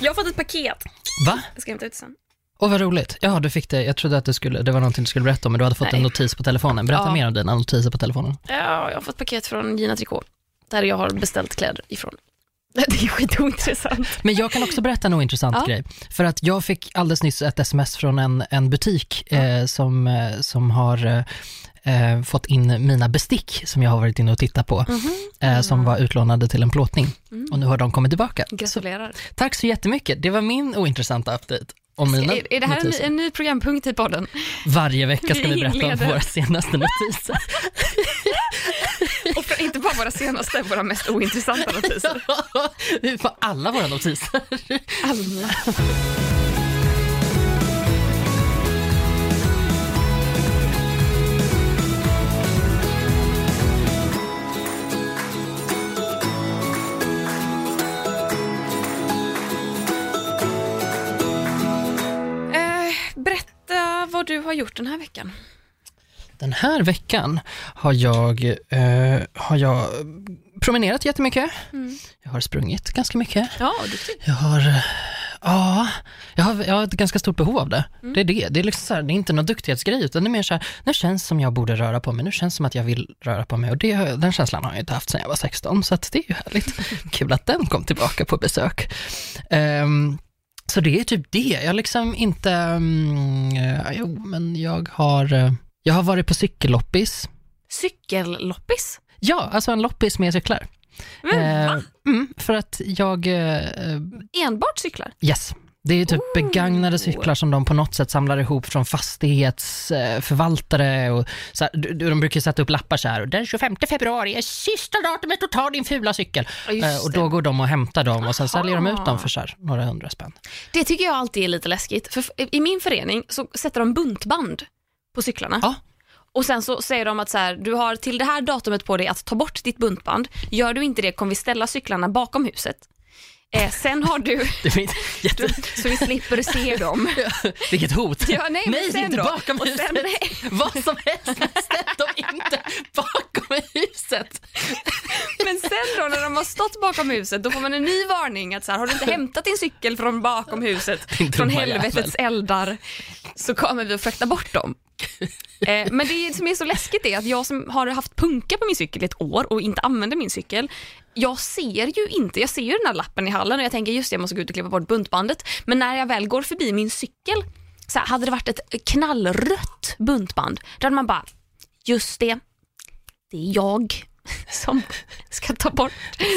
Jag har fått ett paket. Va? Jag ska hämta ut det sen. Åh vad roligt. Ja, du fick det. Jag trodde att det, skulle, det var någonting du skulle berätta om, men du hade fått Nej. en notis på telefonen. Berätta Ja. mer om dina notiser på telefonen. Ja, jag har fått paket från Gina Tricot, där jag har beställt kläder ifrån. Det är skitointressant. Men jag kan också berätta en ointressant Ja. grej. För att jag fick alldeles nyss ett sms från en, en butik eh, som, eh, som har eh, fått in mina bestick som jag har varit inne och tittat på, eh, som var utlånade till en plåtning. Och nu har de kommit tillbaka. Så, Gratulerar. tack så jättemycket. Det var min ointressanta update om mina Är, är det här en, ny- notiser. en ny programpunkt i podden? Varje vecka ska Vi vi berätta om våra senaste notiser. Och för, inte bara våra senaste, våra mest ointressanta notiser. Vi får alla våra notiser. Alla. Berätta vad du har gjort den här veckan. Den här veckan har jag, eh, har jag promenerat jättemycket. Jag har sprungit ganska mycket. Ja, duktig. Jag har, ja, jag har, jag har ett ganska stort behov av det. Mm. Det är det. Det är, liksom så här, det är inte någon duktighetsgrej, utan det är mer så här, nu känns som jag borde röra på mig, nu känns som att jag vill röra på mig och det, den känslan har jag inte haft sedan jag var 16, så det är ju härligt. Kul att den kom tillbaka på besök. Ehm, så det är typ det. Jag liksom inte, mm, eh, jo men jag har, eh, jag har varit på cykelloppis. Cykelloppis. Ja, alltså en loppis med cyklar. Men, Eh, va? mm, för att jag, eh, Enbart cyklar? yes, det är typ begagnade cyklar som de på något sätt samlar ihop från fastighetsförvaltare och så här, de, brukar sätta upp lappar så här, den 25 februari är sista datumet att ta din fula cykel. Just Eh, och då det. går de och hämtar dem och sen säljer de ut dem för så här, några hundra spänn. Det tycker jag alltid är lite läskigt. För i min förening så sätter de buntband på cyklarna. Ja. Och sen så säger de att så här, du har till det här datumet på dig att ta bort ditt buntband. Gör du inte det kommer vi ställa cyklarna bakom huset. Eh, sen har du, jätte... så vi slipper se dem. Vilket hot. Ja, nej, men sen inte då? bakom Och huset. sen- nej. Vad som helst, men ställ dem inte bakom huset. Men sen då när de har stått bakom huset, då får man en ny varning att så här, har du inte hämtat din cykel från bakom huset, från helvetets eldar, så kommer vi att frakta bort dem. Eh, men det som är så läskigt är att jag som har haft punka på min cykel i ett år och inte använder min cykel, jag ser ju inte, jag ser ju den här lappen i hallen och jag tänker just det, jag måste gå ut och klippa bort buntbandet. Men när jag väl går förbi min cykel, så här, hade det varit ett knallrött buntband, då hade man bara, just det, det är jag som ska ta bort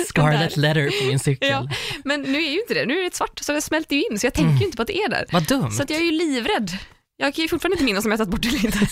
Scarlet letter på min cykel. Ja, men nu är ju inte det, nu är det svart så det smälter ju in så jag tänker ju inte på att det är där. Vad dumt. Så jag är ju livrädd. Jag kan ju fortfarande inte minnas om jag tagit bort det eller inte.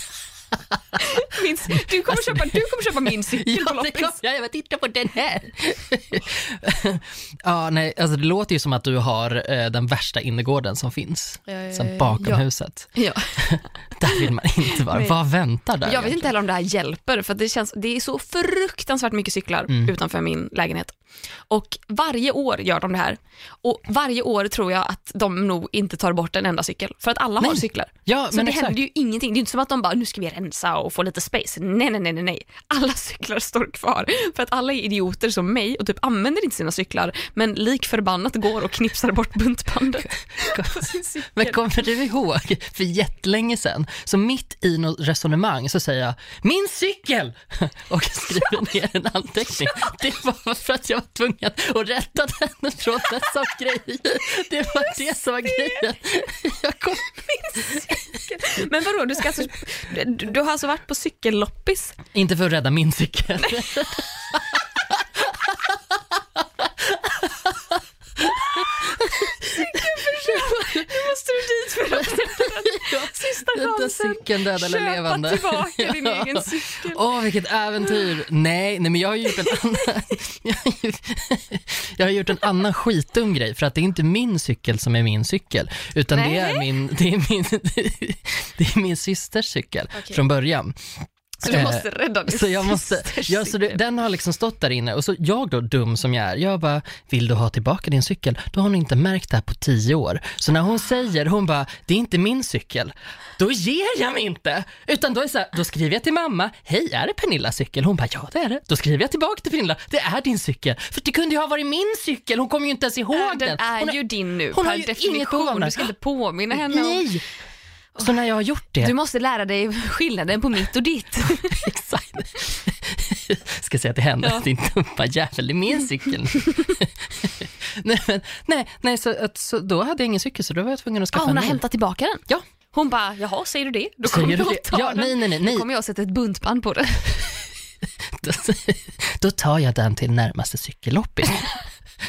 Minns, du, kommer köpa, du kommer köpa min cykel på Ja, loppis. kommer jag. Titta på den här. ja, nej, alltså det låter ju som att du har eh, den värsta innergården som finns. Eh, Som bakom ja. huset. Ja. Där vill man inte vara. Nej. Vad väntar där? Jag vet inte heller om det här hjälper för det, känns, det är så fruktansvärt mycket cyklar Mm. utanför min lägenhet. Och varje år gör de det här. Och varje år tror jag att de nog inte tar bort en enda cykel. För att alla har Nej. cyklar. Ja, Så men det exakt. händer ju ingenting. Det är inte som att de bara, nu ska vi rensa och få lite space. Nej, nej, nej, nej. Alla cyklar står kvar. För att alla är idioter som mig och typ använder inte sina cyklar, men lik förbannat går och knipsar bort buntbandet. Men kommer du ihåg, för jättelänge sedan, så mitt i något resonemang så säger jag “min cykel” och skriver ner en anteckning. Det var för att jag var tvungen att rätta den från dessa grej. Det var det som var grejen. Jag kom, Men vadå, du, ska alltså, du, du har alltså varit på cykelloppis? inte för att rädda min cykel. Du dit för att sista chansen. cykeln, död eller Köpa levande. tillbaka din egen cykel. Åh, vilket äventyr! Nej, nej, men jag har gjort en annan, jag har ju- jag har gjort en annan skitdum grej, för att det är inte min cykel som är min cykel, utan det är Nej. min, det är min, det är min systers cykel Okej. från början. Så du Eh, måste rädda din Så jag måste, ja, så det, den har liksom stått där inne och så jag då, dum som jag är, jag bara, vill du ha tillbaka din cykel? Då har hon inte märkt det här på tio år. Så när hon säger, hon bara, det är inte min cykel, då ger jag mig inte. Utan då är så här, då skriver jag till mamma, hej är det Pernillas cykel? Hon bara, ja det är det. Då skriver jag tillbaka till Pernilla, det är din cykel. För det kunde ju ha varit min cykel, hon kommer ju inte ens ihåg den. Den är Hon har- ju din nu hon har per ju inget behov av definition. den. Du ska inte påminna henne om... Nej! Så när jag har gjort det, Du måste lära dig skillnaden på mitt och ditt. Exakt. Ska säga till henne, Ja. din dumma jävel, det är min cykel. nej, men, nej, nej så, att, så då hade jag ingen cykel så då var jag tvungen att skaffa hon en har ny. hämtat tillbaka den. Ja. Hon bara, jaha, säger du det? Då kommer du jag ta Ja, den. nej, nej, nej. Då kommer jag att sätta ett buntband på det. Då, då tar jag den till närmaste cykelloppis.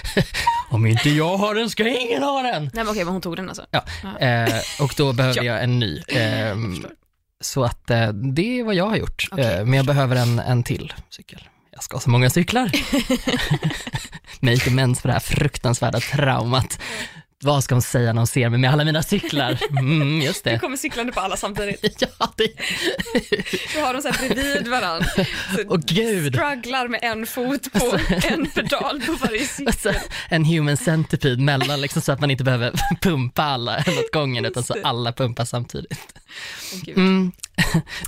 Om inte jag har den ska ingen ha den. Nej men okej, men hon tog den alltså. Ja, eh, och då behöver Ja. jag en ny. Förstår. så att eh, det är vad jag har gjort. Okej, eh, men jag behöver en, en till cykel. Jag ska ha så många cyklar. Make amends för det här fruktansvärda traumat. Vad ska hon säga när hon ser mig med alla mina cyklar? Mm, just Du det. kommer cyklande på alla samtidigt. Ja, det, Du har dem så här bredvid varandra. Åh, gud. Strugglar med en fot på en pedal på varje cykel. alltså, en human centipede mellan liksom, så att man inte behöver pumpa alla en åt gången utan så alla pumpar samtidigt. Gud. Mm.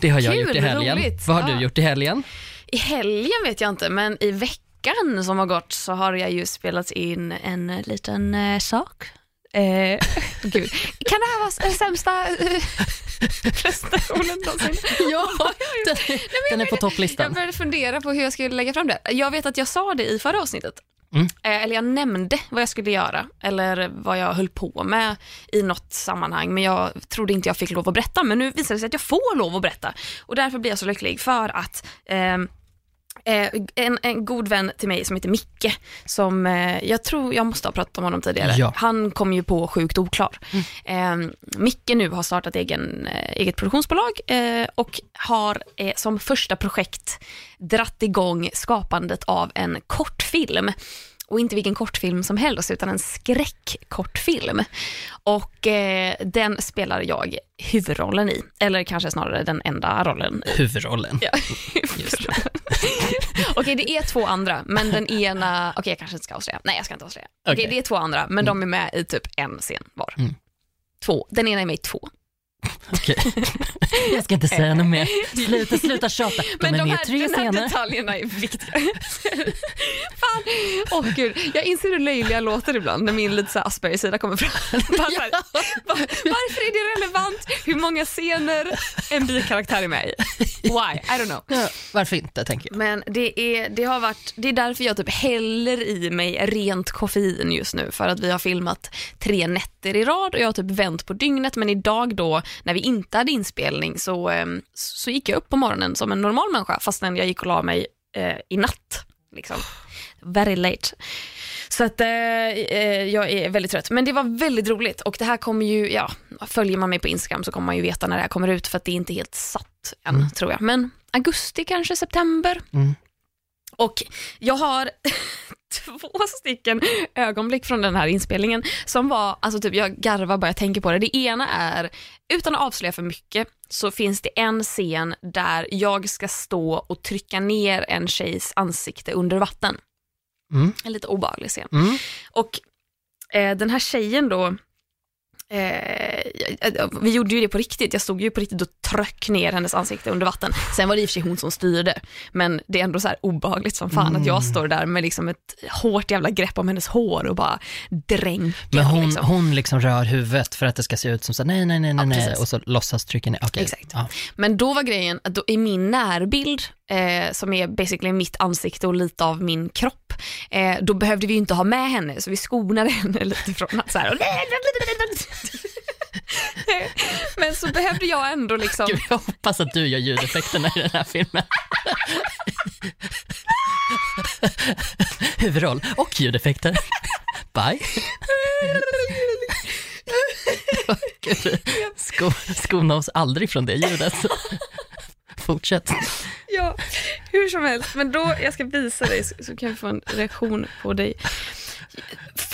Det har jag Kul, gjort i helgen. roligt. Vad har Ja. du gjort i helgen? I helgen vet jag inte, men i veckan som har gått så har jag ju spelat in en liten eh, sak. Eh, gud. Kan det här vara den sämsta eh, prestationen någonsin? Ja, den, den är på Jag topplistan. började fundera på hur jag skulle lägga fram det. Jag vet att jag sa det i förra avsnittet. Mm. Eh, Eller jag nämnde vad jag skulle göra eller vad jag höll på med i något sammanhang men jag trodde inte jag fick lov att berätta men nu visar det sig att jag får lov att berätta och därför blir jag så lycklig för att ehm, Eh, en, en god vän till mig som heter Micke, som eh, jag tror jag måste ha pratat om honom tidigare. Ja. Han kom ju på Sjukt oklar. Eh, Micke nu har startat egen, eh, eget produktionsbolag eh, och har som första projekt dratt igång skapandet av en kortfilm. Och inte vilken kortfilm som helst utan en skräckkortfilm. Och eh, den spelar jag huvudrollen i, eller kanske snarare den enda rollen. Huvudrollen. Ja, huvudrollen. Okej, det är två andra, men den ena, okej jag kanske inte ska avslöja. Nej, jag ska inte avslöja. Okej, Okej. det är två andra, men de är med i typ en scen var. Mm. Två, den ena är med i två. Okej. Jag ska inte säga något mer. Sluta, sluta tjata. De Men är de med här, tre den här scener. detaljerna är viktiga. Fan, åh gud. Jag inser hur löjlig jag låter ibland när min lite så här Asperger-sida kommer fram. Bara så här, var, varför är det relevant hur många scener en bikaraktär är med i? Why? I don't know. Ja, varför inte, tänker jag. Men det är, det har varit, det är därför jag typ häller i mig rent koffein just nu för att vi har filmat tre nätter i rad och jag har typ vänt på dygnet men idag då när vi inte hade inspelning så, eh, så gick jag upp på morgonen som en normal människa fastän jag gick och la mig eh, i natt. Liksom. Very late. Så att eh, eh, jag är väldigt trött. Men det var väldigt roligt och det här kommer ju, ja, följer man mig på Instagram så kommer man ju veta när det här kommer ut för att det är inte helt satt än tror jag. Men augusti kanske, september. Mm. Och jag har två stycken ögonblick från den här inspelningen som var, alltså typ jag garvar bara jag tänker på det. Det ena är, utan att avslöja för mycket, så finns det en scen där jag ska stå och trycka ner en tjejs ansikte under vatten. Mm. En lite obehaglig scen. Mm. Och eh, den här tjejen då, eh, vi gjorde ju det på riktigt, jag stod ju på riktigt och tryck ner hennes ansikte under vatten. Sen var det i och för sig hon som styrde, men det är ändå så här obehagligt som fan att jag står där med liksom ett hårt jävla grepp om hennes hår och bara dränker. Men hon, liksom. hon liksom rör huvudet för att det ska se ut som så nej, nej, nej, nej, Ja, nej och så låtsas trycka ner. Okej. Exakt. Ja. Men då var grejen att då, i min närbild, eh, som är basically mitt ansikte och lite av min kropp, eh, då behövde vi inte ha med henne, så vi skonade henne lite från att så här, Men så behövde jag ändå liksom, Gud, jag hoppas att du gör ljudeffekterna i den här filmen. Huvudroll och ljudeffekter. Bye. Sko, skona oss aldrig från det ljudet. Fortsätt. ja, hur som helst, men då, jag ska visa dig så, så kan vi få en reaktion på dig.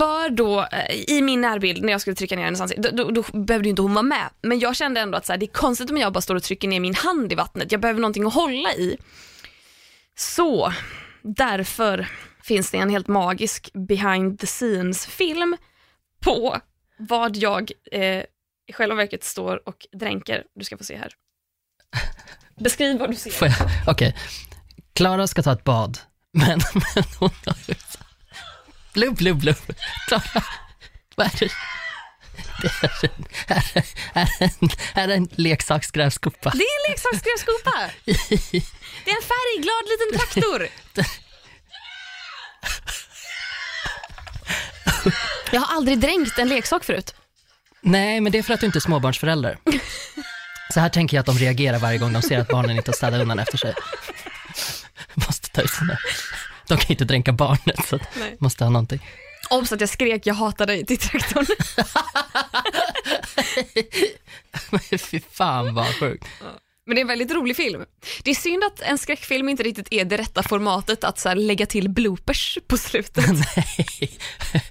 För då, eh, i min närbild när jag skulle trycka ner ansikte, då, då, då behövde ju inte hon vara med. Men jag kände ändå att så här, det är konstigt om jag bara står och trycker ner min hand i vattnet. Jag behöver någonting att hålla i. Så därför finns det en helt magisk behind the scenes film på vad jag eh, i själva verket står och dränker. Du ska få se här. Beskriv vad du ser. Okej. Klara ska ta ett bad, men, men hon har. Blubb, blubb, blubb. Klara, vad är det? Det är en, är- en, är en leksaksgrävskopa. Det är en leksaksgrävskopa. Det är en färgglad liten traktor. Jag har aldrig dränkt en leksak förut. Nej, men det är för att du inte är småbarnsförälder. Så här tänker jag att de reagerar varje gång de ser att barnen inte har städat undan efter sig. Måste ta ut sina... De kan ju inte dränka barnet, så att Nej. måste ha någonting. Obs att jag skrek jag hatar dig till traktorn. Men Fy fan vad sjukt. Men det är en väldigt rolig film. Det är synd att en skräckfilm inte riktigt är det rätta formatet att så lägga till bloopers på slutet. Nej.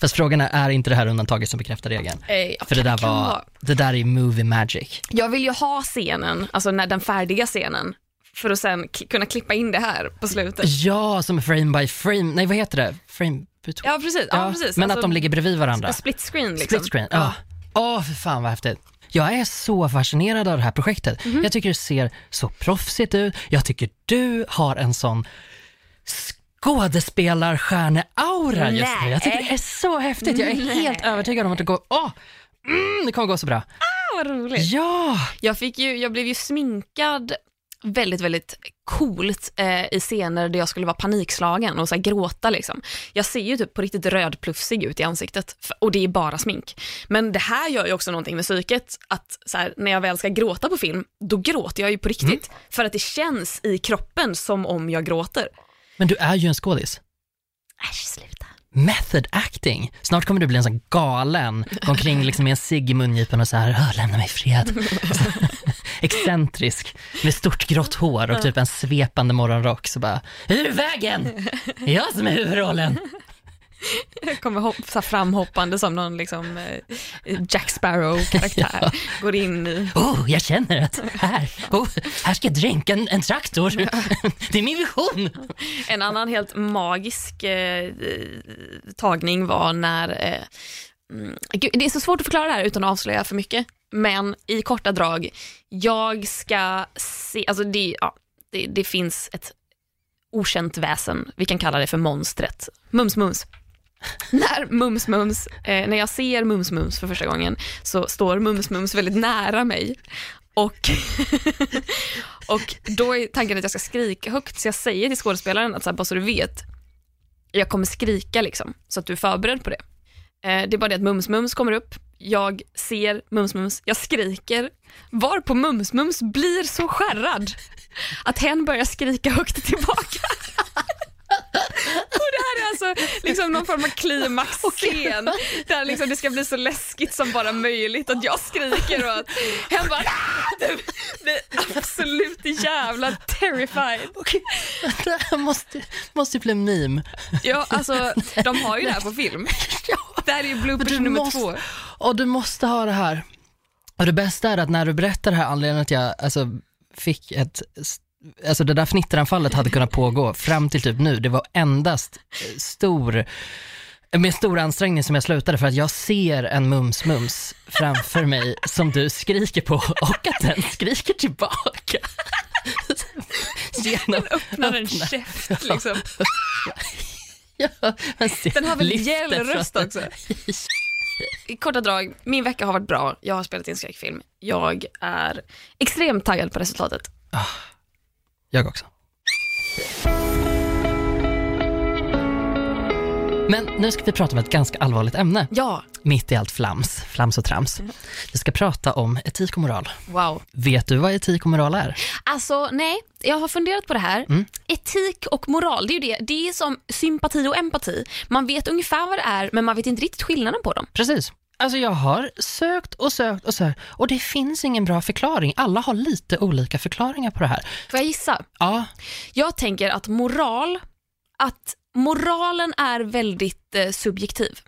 Fast frågan är, är inte det här undantaget som bekräftar regeln? Eh, För det där var, det där är movie magic. Jag vill ju ha scenen, alltså när den färdiga scenen, för att sen kunna klippa in det här på slutet. Ja, som frame by frame, nej vad heter det? Frame. Ja precis, ja, precis. Men att Alltså, de ligger bredvid varandra. split screen liksom. Split screen, ja. Åh, för fan vad häftigt. Jag är så fascinerad av det här projektet. Mhm. Jag tycker det ser så proffsigt ut. Jag tycker du har en sån skådespelarstjärne-aura just nu. Jag tycker det är så häftigt. Jag är helt övertygad om att det går, åh, mm, det kommer gå så bra. Ah, vad roligt. Ja! Jag, fick ju, jag blev ju sminkad väldigt, väldigt coolt eh, i scener där jag skulle vara panikslagen och så gråta. Liksom. Jag ser ju typ på riktigt rödplufsig ut i ansiktet och det är bara smink. Men det här gör ju också någonting med psyket, att här, när jag väl ska gråta på film, då gråter jag ju på riktigt. För att det känns i kroppen som om jag gråter. Men du är ju en skådis. Äsch, sluta. Method acting. Snart kommer du bli en sån galen, gå omkring liksom med en cigg i mungipan och så här, "Åh, lämna mig fred. Excentrisk, med stort grått hår och typ en svepande morgonrock. Så bara, ur vägen! Det är jag som är huvudrollen. Jag kommer hopp, så här, framhoppande som någon liksom, eh, Jack Sparrow-karaktär. Går in i... Oh, jag känner att här, oh, här ska jag dränka en, en traktor. Det är min vision. En annan helt magisk eh, eh, tagning var när, eh, mm, gud, det är så svårt att förklara det här utan att avslöja för mycket, men i korta drag, jag ska se, alltså det, ja, det, det finns ett okänt väsen, vi kan kalla det för monstret, Mums Mums. När Mums Mums, eh, när jag ser Mums Mums för första gången så står Mums Mums väldigt nära mig och, och då är tanken att jag ska skrika högt så jag säger till skådespelaren att så här, bara så du vet, jag kommer skrika liksom så att du är förberedd på det. Eh, det är bara det att Mums Mums kommer upp, jag ser Mums Mums, jag skriker, varpå Mums Mums blir så skärrad att hen börjar skrika högt tillbaka. Och det här är alltså liksom någon form av klimaxscen där liksom det ska bli så läskigt som bara möjligt att jag skriker och att hen bara "Ah!" typ, blir absolut jävla terrified. Okej, det här måste, måste bli en meme. Ja, alltså de har ju det här på film. Det här är ju bloopers nummer måste- två. Och du måste ha det här. Och det bästa är att när du berättar det här anledningen att jag alltså, fick ett, alltså det där fnitteranfallet hade kunnat pågå fram till typ nu. Det var endast eh, stor, med stor ansträngning som jag slutade för att jag ser en mums-mums framför mig som du skriker på och att den skriker tillbaka. Genom Öppnar en käft liksom. Ja, Den har väl gällröst från- också. I korta drag, min vecka har varit bra. Jag har spelat in skräckfilm. Jag är extremt taggad på resultatet. Jag också. Men nu ska vi prata om ett ganska allvarligt ämne, Ja, mitt i allt flams, flams och trams. Vi ska prata om etik och moral. wow. Vet du vad etik och moral är? Alltså nej, jag har funderat på det här. Mm. Etik och moral, det är ju det. Det är som sympati och empati. Man vet ungefär vad det är, men man vet inte riktigt skillnaden på dem. Precis. Alltså jag har sökt och sökt och sökt och det finns ingen bra förklaring. Alla har lite olika förklaringar på det här. Får jag gissa? Ja, Jag tänker att moral, att moralen är väldigt eh, subjektiv.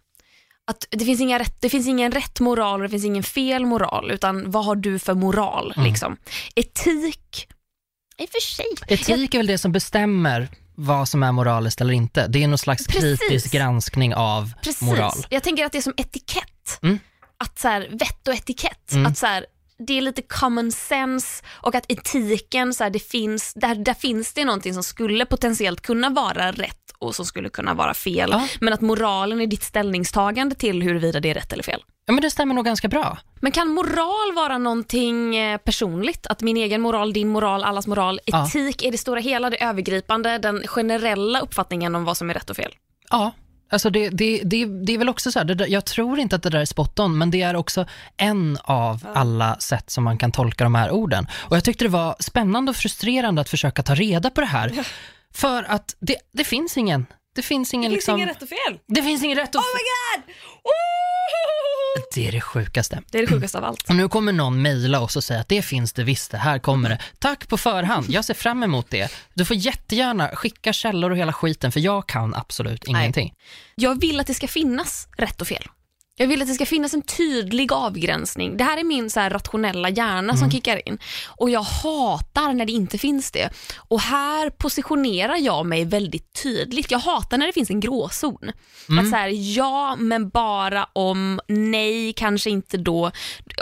Att det, finns inga rätt, det finns ingen rätt moral och det finns ingen fel moral, utan vad har du för moral? Mm. Liksom. Etik, i och för sig. Etik är väl det som bestämmer vad som är moraliskt eller inte. Det är någon slags Precis. kritisk granskning av Precis. moral. Jag tänker att det är som etikett. Mm. Att så här, vett och etikett. Mm. Att så här, det är lite common sense och att etiken, så här, det finns, där, där finns det någonting som skulle potentiellt kunna vara rätt och som skulle kunna vara fel. Ja. Men att moralen är ditt ställningstagande till huruvida det är rätt eller fel. Ja, men det stämmer nog ganska bra. Men kan moral vara någonting eh, personligt? Att min egen moral, din moral, allas moral, Ja. etik är det stora hela, det övergripande, den generella uppfattningen om vad som är rätt och fel? Ja, alltså det, det, det, det är väl också så här, det jag tror inte att det där är spot on, men det är också en av alla sätt som man kan tolka de här orden. Och jag tyckte det var spännande och frustrerande att försöka ta reda på det här. För att det, det finns ingen, det finns ingen liksom, och fel. det finns ingen rätt och Oh my god! Det är det sjukaste. Det är det sjukaste av allt. Och nu kommer någon mejla oss och säga att det finns det visst, det här kommer det. Tack på förhand, jag ser fram emot det. Du får jättegärna skicka källor och hela skiten, för jag kan absolut ingenting. Jag vill att det ska finnas rätt och fel. Jag vill att det ska finnas en tydlig avgränsning. Det här är min så rationella hjärna som kickar in. Och jag hatar när det inte finns det. Och här positionerar jag mig väldigt tydligt. Jag hatar när det finns en gråzon. Att så här, ja men bara om, nej kanske inte då.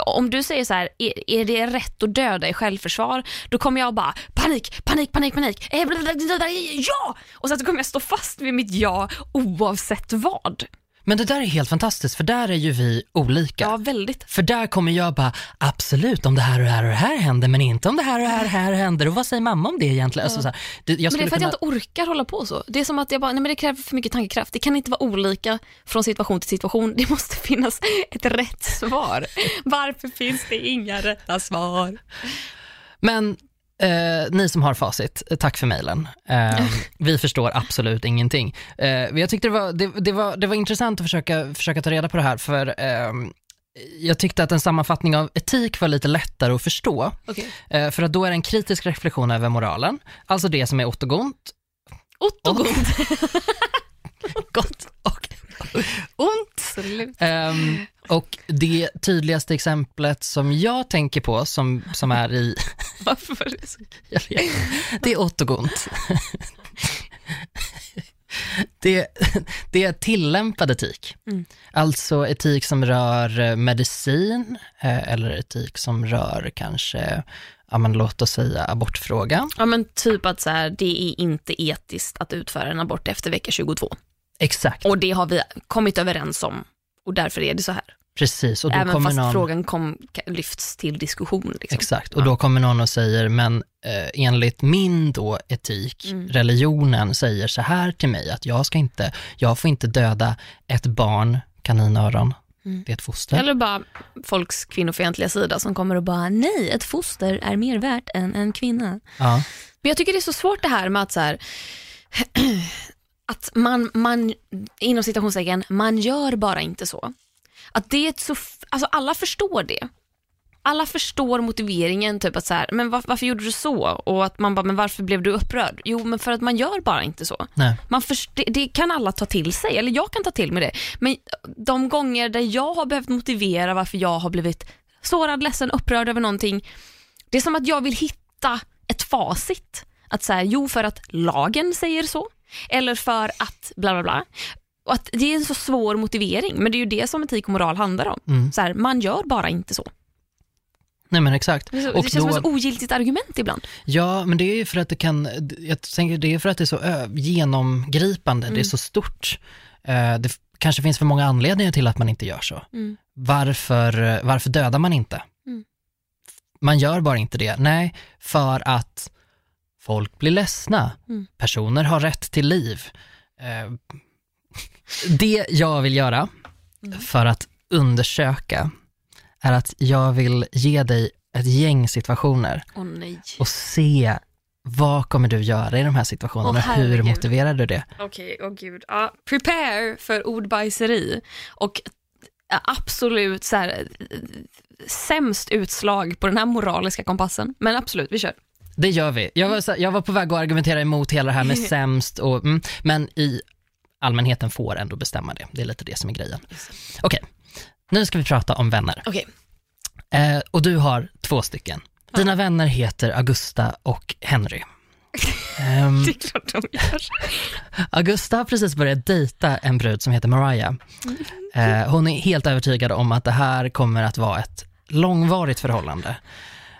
Om du säger så här, är, är det rätt att döda i självförsvar? Då kommer jag bara, panik, panik, panik, panik. Eh, Ja! Och så kommer jag stå fast vid mitt ja oavsett vad. Men det där är helt fantastiskt, för där är ju vi olika. Ja, väldigt. För där kommer jag bara, absolut om det här och det här och det här händer, men inte om det här och det här, och det här händer. Och vad säger mamma om det egentligen? Alltså, så här, det, Men det är för att kunna... jag inte orkar hålla på så. Det är som att jag bara, nej men det kräver för mycket tankekraft. Det kan inte vara olika från situation till situation. Det måste finnas ett rätt svar. Varför finns det inga rätta svar? Men eh, ni som har facit, eh, tack för mejlen. Eh, vi förstår absolut ingenting. Eh, jag tyckte det var, det, det, var, det var intressant att försöka, försöka ta reda på det här, för ehm, jag tyckte att en sammanfattning av etik var lite lättare att förstå. Okej. Eh, för att då är det en kritisk reflektion över moralen, alltså det som är åtogont, Otto Gott. och Ont. Absolut. Och det tydligaste exemplet som jag tänker på, som, som är i, Varför var det så? jag vet, det är åtogont. Det, det är tillämpad etik. Mm. Alltså etik som rör eh, medicin eh, eller etik som rör kanske, ja men låt oss säga abortfrågan. Ja men typ att så här, det är inte etiskt att utföra en abort efter vecka 22. Exakt, Och det har vi kommit överens om och därför är det så här. Precis. Och då Även kommer fast någon... frågan kom, lyfts till diskussion. Liksom. Exakt, och då kommer någon och säger, men eh, enligt min då etik, Mm. religionen säger så här till mig, att jag ska inte, jag får inte döda ett barn, kaninöron, Mm. det är ett foster. Eller bara folks kvinnofientliga sida som kommer och bara nej, ett foster är mer värt än en kvinna. Ja, Men jag tycker det är så svårt det här med att så här, att man, man, inom citationstecken, man gör bara inte så. Att det är så, alltså alla förstår det. Alla förstår motiveringen, typ att så här, men var, varför gjorde du så? Och att man bara, men varför blev du upprörd? Jo, men för att man gör bara inte så. nej, Man först, det, det kan alla ta till sig, eller jag kan ta till mig det. Men de gånger där jag har behövt motivera varför jag har blivit sårad, ledsen, upprörd över någonting. Det är som att jag vill hitta ett facit. Att säga, jo för att lagen säger så, eller för att bla bla bla. Och att det är en så svår motivering, men det är ju det som etik och moral handlar om. Mm. Så här, man gör bara inte så. nej men exakt. Det, så, Och det känns som då- ett så ogiltigt argument ibland. Ja, men det är ju för att det kan, jag tänker det är för att det är så genomgripande, det är Mm. så stort. Eh, det kanske finns för många anledningar till att man inte gör så. Mm. Varför, eh, varför dödar man inte? Mm. Man gör bara inte det. Nej, för att folk blir ledsna. Mm. Personer har rätt till liv. Det jag vill göra för att undersöka är att jag vill ge dig ett gäng situationer nej. och se vad kommer du göra i de här situationerna och hur motiverar du det? Okej, åh gud. Ja, prepare för ordbajseri och absolut så här, sämst utslag på den här moraliska kompassen. Men absolut, vi kör. det gör vi. Jag var, så, jag var på väg att argumentera emot hela det här med sämst, och, mm, men i allmänheten får ändå bestämma det. Det är lite det som är grejen. Okej, nu ska vi prata om vänner. Okej, Eh, och du har två stycken. Dina vänner heter Augusta och Henry. Ehm, det är klart de gör. Augusta har precis börjat dejta en brud som heter Mariah. Eh, hon är helt övertygad om att det här kommer att vara ett långvarigt förhållande.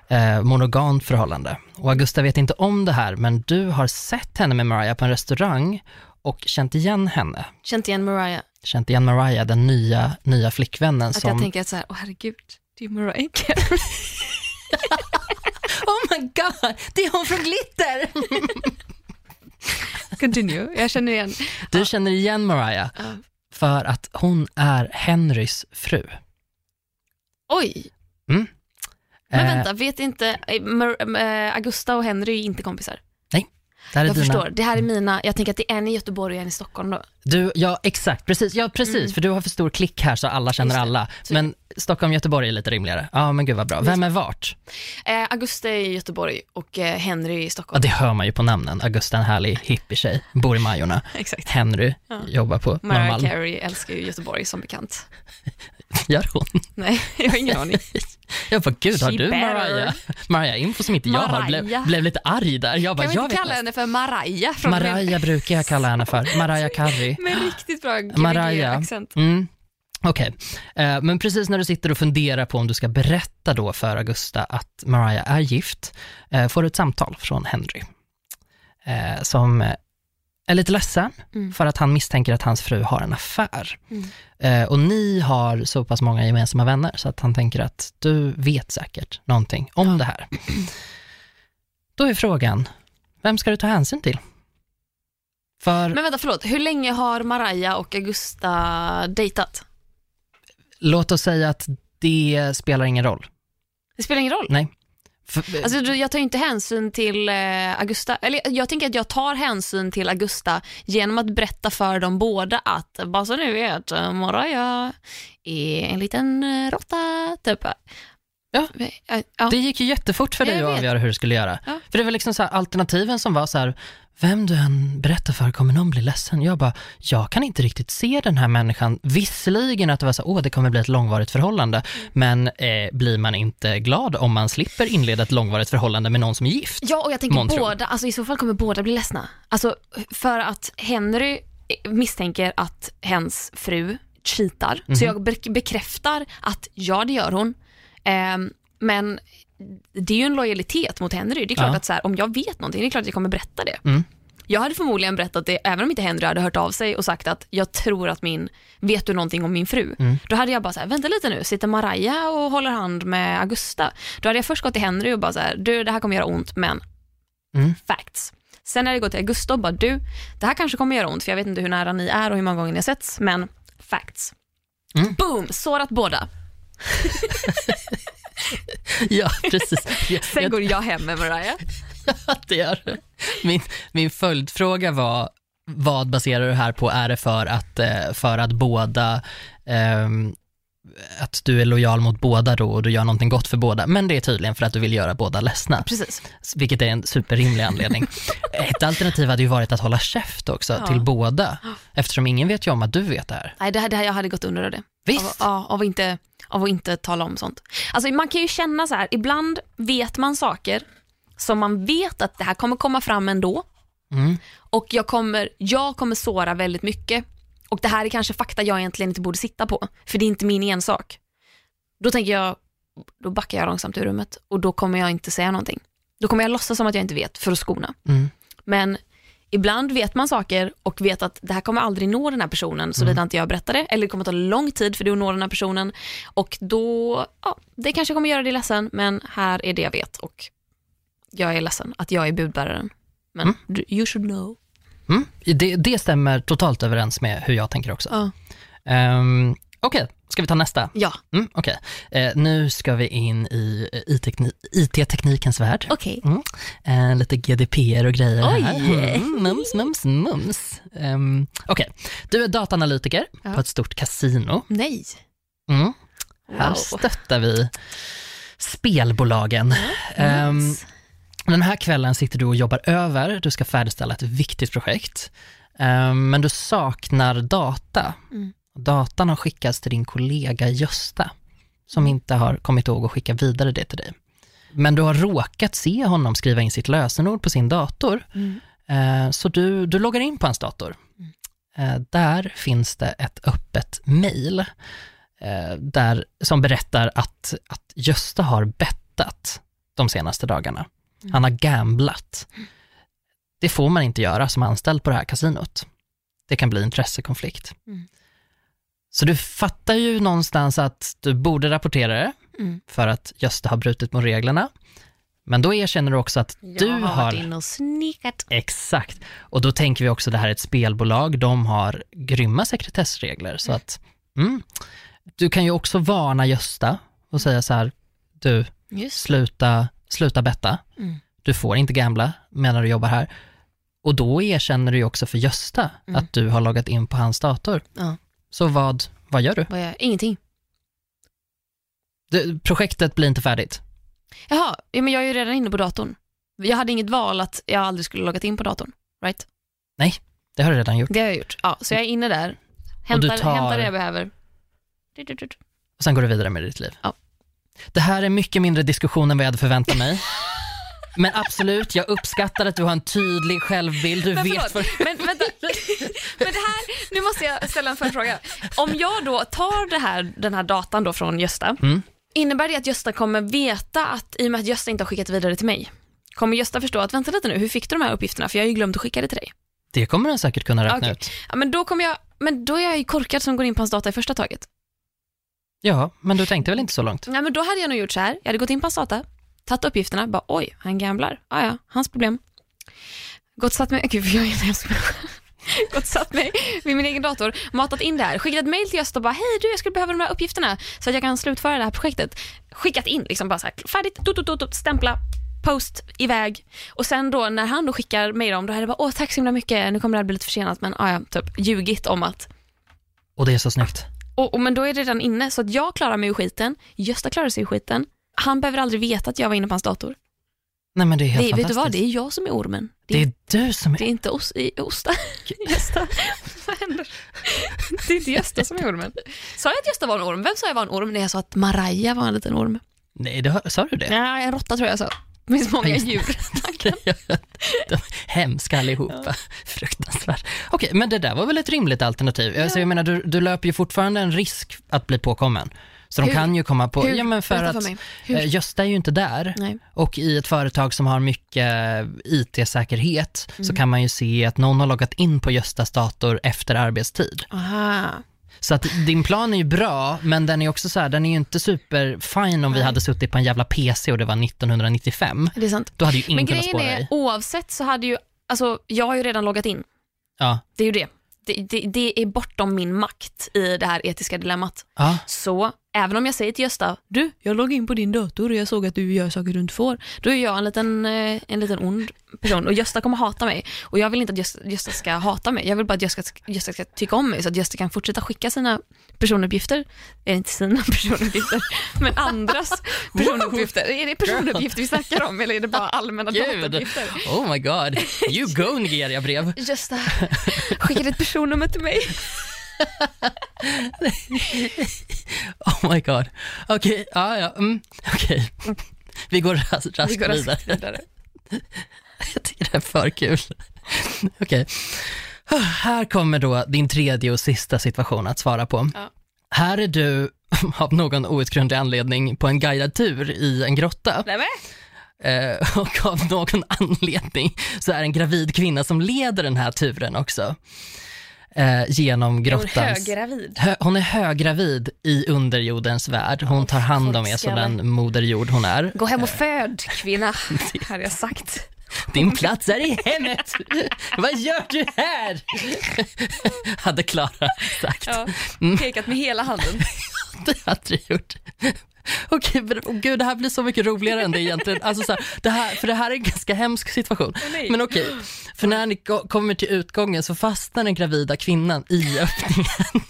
Eh, monogamt förhållande. Och Augusta vet inte om det här, men du har sett henne med Mariah på en restaurang och känt igen henne. Känt igen Mariah. Känt igen Mariah, den nya, nya flickvännen Att som... jag tänker att så här, åh herregud, det är Mariah Carey. Oh my god, det är hon från Glitter! Continue, jag känner igen. Du känner igen Mariah Ja. för att hon är Henrys fru. Oj, men Eh, vänta, vet inte, eh, Mar- eh, Augusta och Henry är inte kompisar? Det här är Jag dina- förstår, det här är mina, jag tänker att det är en i Göteborg och en i Stockholm då. Du, ja exakt, precis, ja, precis för du har för stor klick här så alla känner Mm. Just alla. Men Stockholm, Göteborg är lite rimligare. Ja men gud vad bra. Vem är vart? Eh, Augusta är i Göteborg och eh, Henry är i Ja, Stockholm. det hör man ju på namnen. Augusta en härlig hippietjej, bor i Majorna. Exakt. Henry Ja. jobbar på Mariah Norrmalm. Carey älskar ju Göteborg som bekant. Gör hon? Nej, jag har ingen aning. Jag bara, gud har She du better. Mariah? Mariah info som inte jag har. Blev, blev lite arg där. Jag bara, Kan vi inte kalla henne för Mariah? Från Mariah brukar jag kalla henne för. Mariah Carey. Med riktigt bra Mariah. accent. Mm. Okej, eh, men precis när du sitter och funderar på om du ska berätta då för Augusta att Mariah är gift, eh, får du ett samtal från Henry. Eh, som är lite ledsen Mm. för att han misstänker att hans fru har en affär. Mm. Eh, och ni har så pass många gemensamma vänner så att han tänker att du vet säkert någonting om det här. Då är frågan, vem ska du ta hänsyn till? För Men vänta, förlåt. Hur länge har Mariah och Augusta dejtat? låt oss säga att det spelar ingen roll. Det spelar ingen roll. Nej. För, Alltså, jag tar inte hänsyn till eh, Augusta, eller jag tänker att jag tar hänsyn till Augusta genom att berätta för dem båda att, bara så ni vet, Mariah är en liten eh, råtta, typ. Ja. Eh, ja. Det gick ju jättefort för dig att avgöra hur du skulle göra. Ja. För det var liksom så här alternativen som var så här, vem du än berättar för kommer någon bli ledsen. Jag bara, jag kan inte riktigt se den här människan. Visserligen att det var så, åh det kommer bli ett långvarigt förhållande, men eh, blir man inte glad om man slipper inleda ett långvarigt förhållande med någon som är gift? Ja, och jag tänker Månntro. båda, alltså i så fall kommer båda bli ledsna. Alltså för att Henry misstänker att hens fru cheatar, Mhm. så jag be- bekräftar att ja, det gör hon. Ehm, men det är ju en lojalitet mot Henry. Det är klart Ja. att så här, om jag vet någonting, det är klart att jag kommer berätta det. Mm. Jag hade förmodligen berättat det även om inte Henry hade hört av sig och sagt att jag tror att min, vet du någonting om min fru? Mm. Då hade jag bara så här, vänta lite nu, sitter Mariah och håller hand med Augusta? Då hade jag först gått till Henry och bara så här, du det här kommer göra ont men Mm. facts. Sen hade jag gått till Augusta och bara, du det här kanske kommer göra ont för jag vet inte hur nära ni är och hur många gånger ni har setts men facts. Mm. Boom, sårat båda. Ja, precis. Jag, Sen jag, går jag hem med Mariah. det gör det. min, min följdfråga var, vad baserar du det här på? Är det för att, eh, för att båda, ehm, att du är lojal mot båda då och du gör någonting gott för båda, men det är tydligen för att du vill göra båda ledsna, Precis. vilket är en superrimlig anledning. Ett alternativ hade ju varit att hålla käft också Ja. till båda, eftersom ingen vet ju om att du vet det här. Nej, det här, det här, jag hade gått under av det. Av, Visst? ja, av, att inte, av att inte tala om sånt. Alltså, man kan ju känna så här, ibland vet man saker som man vet att det här kommer komma fram ändå Mm. och jag kommer, jag kommer såra väldigt mycket och det här är kanske fakta jag egentligen inte borde sitta på för det är inte min ensak. Då tänker jag, då backar jag långsamt ur rummet och då kommer jag inte säga någonting. Då kommer jag låtsas som att jag inte vet för att skona. Mm. Men ibland vet man saker och vet att det här kommer aldrig nå den här personen såvida inte jag berättar det. Eller det kommer ta lång tid för det att nå den här personen. Och då, ja, det kanske kommer göra dig ledsen men här är det jag vet och jag är ledsen att jag är budbäraren. Men Mm. you should know. Mm. Det, det stämmer totalt överens med hur jag tänker också. Ja. Um, Okej, ska vi ta nästa? Ja, Mm, Okej, eh, nu ska vi in i eh, IT-tekni- IT-teknikens värld. okej. Mm. Eh, lite GDPR och grejer Oj. här. Mm, mums, mums, mums. Um, Okej, du är dataanalytiker Ja. på ett stort kasino. Nej. Mm. Här Wow. stöttar vi spelbolagen. Ehm, Nice. Den här kvällen sitter du och jobbar över, du ska färdigställa ett viktigt projekt, eh, men du saknar data. Mm. Datan har skickats till din kollega Gösta, som Mm. inte har kommit ihåg att skicka vidare det till dig. Men du har råkat se honom skriva in sitt lösenord på sin dator, Mm. Eh, Så du, du loggar in på hans dator. Eh, Där finns det ett öppet mejl eh, där, som berättar att, att Gösta har bettat de senaste dagarna. Han har gamblat. Det får man inte göra som anställd på det här kasinot. Det kan bli intressekonflikt. Mm. Så du fattar ju någonstans att du borde rapportera det Mm. för att Gösta har brutit mot reglerna. Men då erkänner du också att du jag har har varit inne och snikat. Exakt. Och då tänker vi också, det här är ett spelbolag, de har grymma sekretessregler. Så att, mm. Du kan ju också varna Gösta och säga så här, du, Just sluta, sluta betta. Mm. Du får inte gambla medan du jobbar här. Och då erkänner du ju också för Gösta Mm. att du har loggat in på hans dator. Ja. Så vad, vad gör du? Vad jag, ingenting. du? Projektet blir inte färdigt. Jaha, ja, men jag är ju redan inne på datorn. Jag hade inget val att jag aldrig skulle loggat in på datorn. Right? Det har du redan gjort. Det har jag gjort. Ja, så jag är inne där. Hämtar, tar- hämtar det jag behöver. Och sen går du vidare med ditt liv. Ja. Det här är mycket mindre diskussion än vad jag hade förväntat mig. Men absolut, jag uppskattar att du har en tydlig självbild. Du Men vet vad... men vänta. Men det här, nu måste jag ställa en följdfråga. Om jag då tar det här, den här datan då från Gösta, Mm. innebär det att Gösta kommer veta att, i och med att Gösta inte har skickat vidare till mig, kommer Gösta förstå att vänta lite nu, hur fick du de här uppgifterna? För jag har ju glömt att skicka det till dig. Det kommer den säkert kunna räkna Okej. ut. Ja, men då kommer jag, men då är jag ju korkad som går in på hans data i första taget. Ja, men du tänkte väl inte så långt? Nej, men då hade jag nog gjort så här. Jag hade gått in på hans data, tagit uppgifterna, bara oj, han gamblar. Ah, ja, hans problem. Gått satt mig, gud jag är en hemsk människa. Gått satt mig vid min egen dator, matat in det här, skickat ett mail till Gösta och bara hej du jag skulle behöva de här uppgifterna så att jag kan slutföra det här projektet. Skickat in liksom bara så här, färdigt, dot, dot, dot, stämpla, post, iväg. Och sen då när han då skickar mig dem, då hade jag bara åh tack så himla mycket, nu kommer det här bli lite försenat men ah, ja, typ ljugit om att Och det är så snyggt. och, och, men då är det redan inne, så att jag klarar mig ur skiten, Gösta klarar sig ur skiten. Han behöver aldrig veta att jag var inne på hans dator. Nej men det är helt Det, vet du vad, det är jag som är ormen. Det, Det är, är du som är... det är inte os, i, Osta. Gösta. Vad händer? Det är inte Gösta som är ormen. Sa jag att Gösta var en orm? Vem sa jag var en orm när jag sa att Maraja var en liten orm? Nej, det, sa du det? Nej, en råtta tror jag sa. Det finns många Ja, djur. De är hemska allihopa. Fruktansvärt. Okej, men det där var väl ett rimligt alternativ? Alltså, jag menar, du, du löper ju fortfarande en risk att bli påkommen. Så de Hur? kan ju komma på... Hur? Ja, men för Berätta att för eh, Gösta är ju inte där. Nej. Och i ett företag som har mycket IT-säkerhet Mm. så kan man ju se att någon har loggat in på Göstas dator efter arbetstid. Aha. Så att din plan är ju bra, men den är också så här, den är ju inte superfine om vi Nej. hade suttit på en jävla PC och det var 1995. Det är sant. Då hade ju ingen Men kunnat grejen spåra är, dig. oavsett så hade ju, alltså jag har ju redan loggat in. Ja. Det är ju det. Det, det, det är bortom min makt i det här etiska dilemmat. Ja. Så även om jag säger till Gösta, du, jag loggar in på din dator och jag såg att du gör saker du inte får. Då är jag en liten, eh, en liten ond person och Gösta kommer hata mig. Och jag vill inte att Gösta, Gösta ska hata mig. Jag vill bara att Gösta, Gösta ska tycka om mig så att Gösta kan fortsätta skicka sina personuppgifter, är inte sina personuppgifter, men andras personuppgifter. Är det personuppgifter vi snackar om eller är det bara allmänna datauppgifter? Oh my god, you go Nigeria-brev. Gösta skickade ett personnummer till mig. Oh my god. Okej, ja ja, mm, okej. Vi går raskt, går vidare. vidare. Jag tycker det är för kul. Okej. Här kommer då din tredje och sista situation att svara på. Ja. Här är du av någon outgrundlig anledning på en guidad tur i en grotta. Nej, men. Eh, och av någon anledning så är en gravid kvinna som leder den här turen också. Eh, genom Är hon grottans... höggravid? Hö, hon är höggravid i underjordens värld. Hon tar hand om er som den moder jord hon är. Gå hem och föd kvinna, hade jag sagt. Din plats är i hemmet. Vad gör du här? Hade Klara sagt. Ja, Mm. pekat med hela handen. Det hade du gjort. Okej, men oh, gud, det här blir så mycket roligare än det egentligen. Alltså, så här, det här, för det här är en ganska hemsk situation. nej. Men okej, för när ni ko- kommer till utgången så fastnar den gravida kvinnan i öppningen.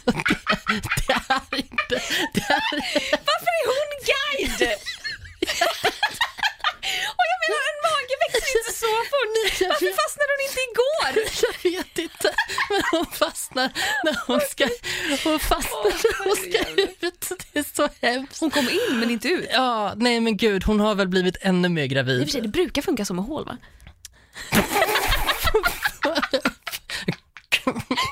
Det, det är inte... Det är, Varför är hon guide? Och jag menar en mage växer inte så fort. Varför fastnade hon inte igår? Jag vet inte. Men hon fastnar när hon ska, hon fastnar när hon ska ut. Det är så hemskt. Hon kom in men inte ut. Ja, nej men gud hon har väl blivit ännu mer gravid. Sig, det brukar funka som med hål va?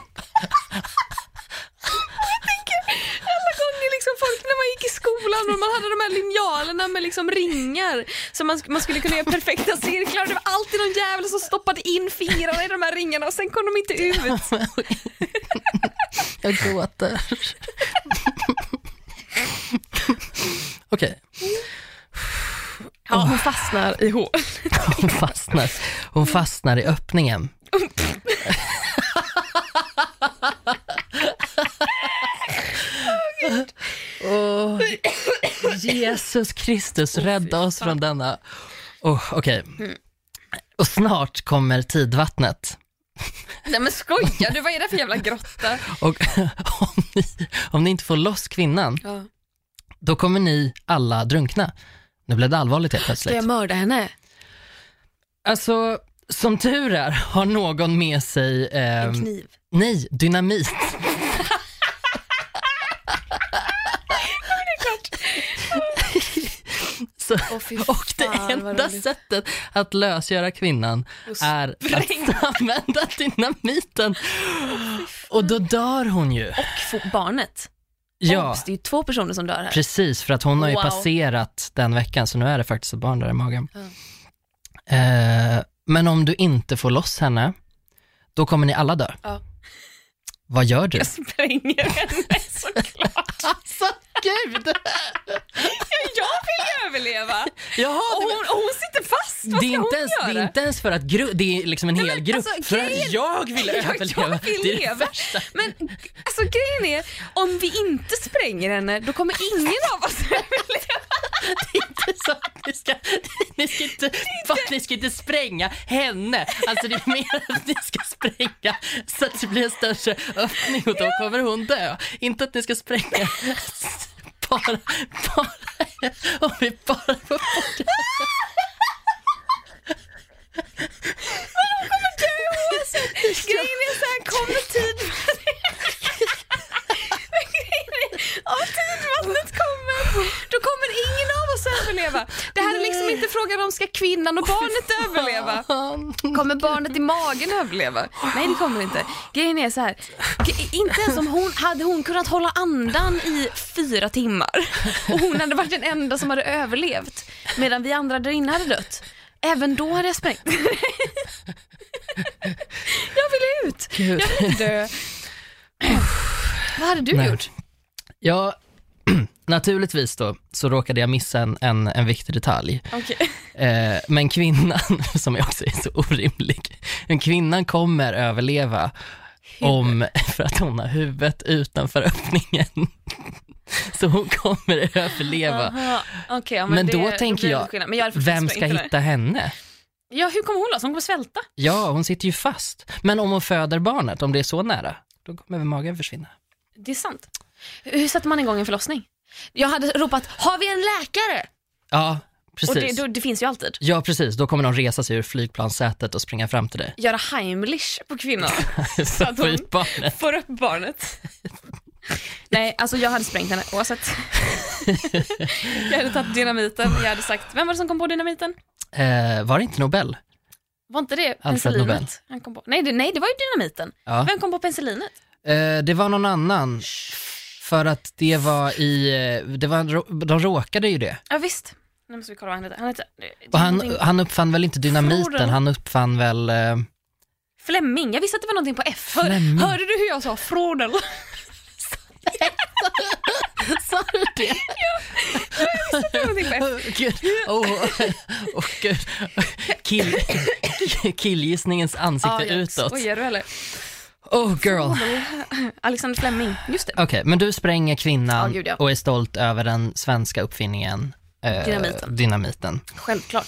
i skolan och man hade de här linjalerna med liksom ringar så man, man skulle kunna göra perfekta cirklar det var alltid någon jävel som stoppade in fingrarna i de här ringarna och sen kom de inte ut. Jag gråter. Okej, Ja, hon fastnar i hål. hon fastnar. Hon fastnar i öppningen. Åh, Jesus Kristus, rädda oss från denna. Oh, Okej. Och snart kommer tidvattnet. Nej men skojar du, vad är det för jävla grotta? Och om ni, om ni inte får loss kvinnan, Ja. då kommer ni alla drunkna. Nu blev det allvarligt helt Ska plötsligt. jag mörda henne? Alltså, som tur är har någon med sig, En ehm, kniv. nej, dynamit. Fy och det enda sättet att lösgöra kvinnan är att använda dynamiten. Och då dör hon ju. Och barnet. Ja, Obs, det är ju två personer som dör här. precis, för att hon har ju Wow. passerat den veckan, så nu är det faktiskt ett barn där i magen. Ja. Eh, men om du inte får loss henne, då kommer ni alla dö. Ja. Vad gör du? Jag spränger henne såklart. Alltså gud! Jag vill ju överleva. Jaha, Och hon, och hon sitter fast. Vad det, är ska hon inte ens, göra? det är inte ens för att gru- det är liksom en hel men grupp, alltså, för grejen- att jag vill överleva. Jag vill det är det leva. värsta. Men alltså grejen är, om vi inte spränger henne, då kommer ingen av oss överleva. Det är inte så att ni ska, ni ska inte, fan, ni ska inte spränga henne. Alltså det är mer att ni ska spränga så att det blir en större öppning och då kommer hon dö. Inte att ni ska spränga bara, bara, om vi bara får bort Grejen är så här, kommer oavsett. Grejen är, Om tidvattnet kommer, då kommer ingen av oss överleva. Inte frågan om ska kvinnan och barnet överleva. Kommer barnet i magen överleva? Nej det kommer inte. Grejen är så här, inte ens om hon, hade hon kunnat hålla andan i fyra timmar och hon hade varit den enda som hade överlevt medan vi andra där inne hade dött. Även då hade jag sprängt. jag vill ut, Gud. jag vill inte dö. Vad hade du Nej. gjort? Ja, naturligtvis då så råkade jag missa en, en, en viktig detalj. Okej. Eh, men kvinnan, som jag också är så orimlig, men kvinnan kommer överleva om, för att hon har huvudet utanför öppningen. Så hon kommer överleva. Okej, ja, Men det- då tänker jag. Men jag Vem ska hitta henne? Ja, hur kommer hon loss? Hon kommer svälta. Ja, hon sitter ju fast. Men om hon föder barnet, om det är så nära, då kommer väl magen försvinna. Det är sant. Hur sätter man igång en förlossning? Jag hade ropat, har vi en läkare? Ja, precis. Och det, då, det finns ju alltid. Ja, precis. Då kommer de resa sig ur flygplanssätet och springa fram till dig. Göra Heimlich på kvinnan. Så att hon- barnet. Får upp barnet. Nej, alltså jag hade sprängt henne oavsett. jag hade tagit dynamiten, jag hade sagt, vem var det som kom på dynamiten? Eh, var det inte Nobel? Var inte det penicillinet? Han kom på? Nej, det, nej, det var ju dynamiten. Ja. Vem kom på penicillinet? Eh, det var någon annan. För att det var i, eh, det var, de råkade ju det. Ja visst. Nu måste vi kolla vad han heter. Han heter det Och han, han uppfann väl inte dynamiten, han uppfann väl, eh, Fleming. Jag visste att det var någonting på F. Hör, hörde du hur jag sa Frodel? sa du det? Det var någonting på F. Gud, oh, oh, gud. Kill, killgissningens ansikte jag utåt. Skojar du eller? Oh girl. Alexander Fleming. Just det. Okej, men du spränger kvinnan Ja, gud, ja. och är stolt över den svenska uppfinningen eh, Dynamiten. dynamiten. Självklart.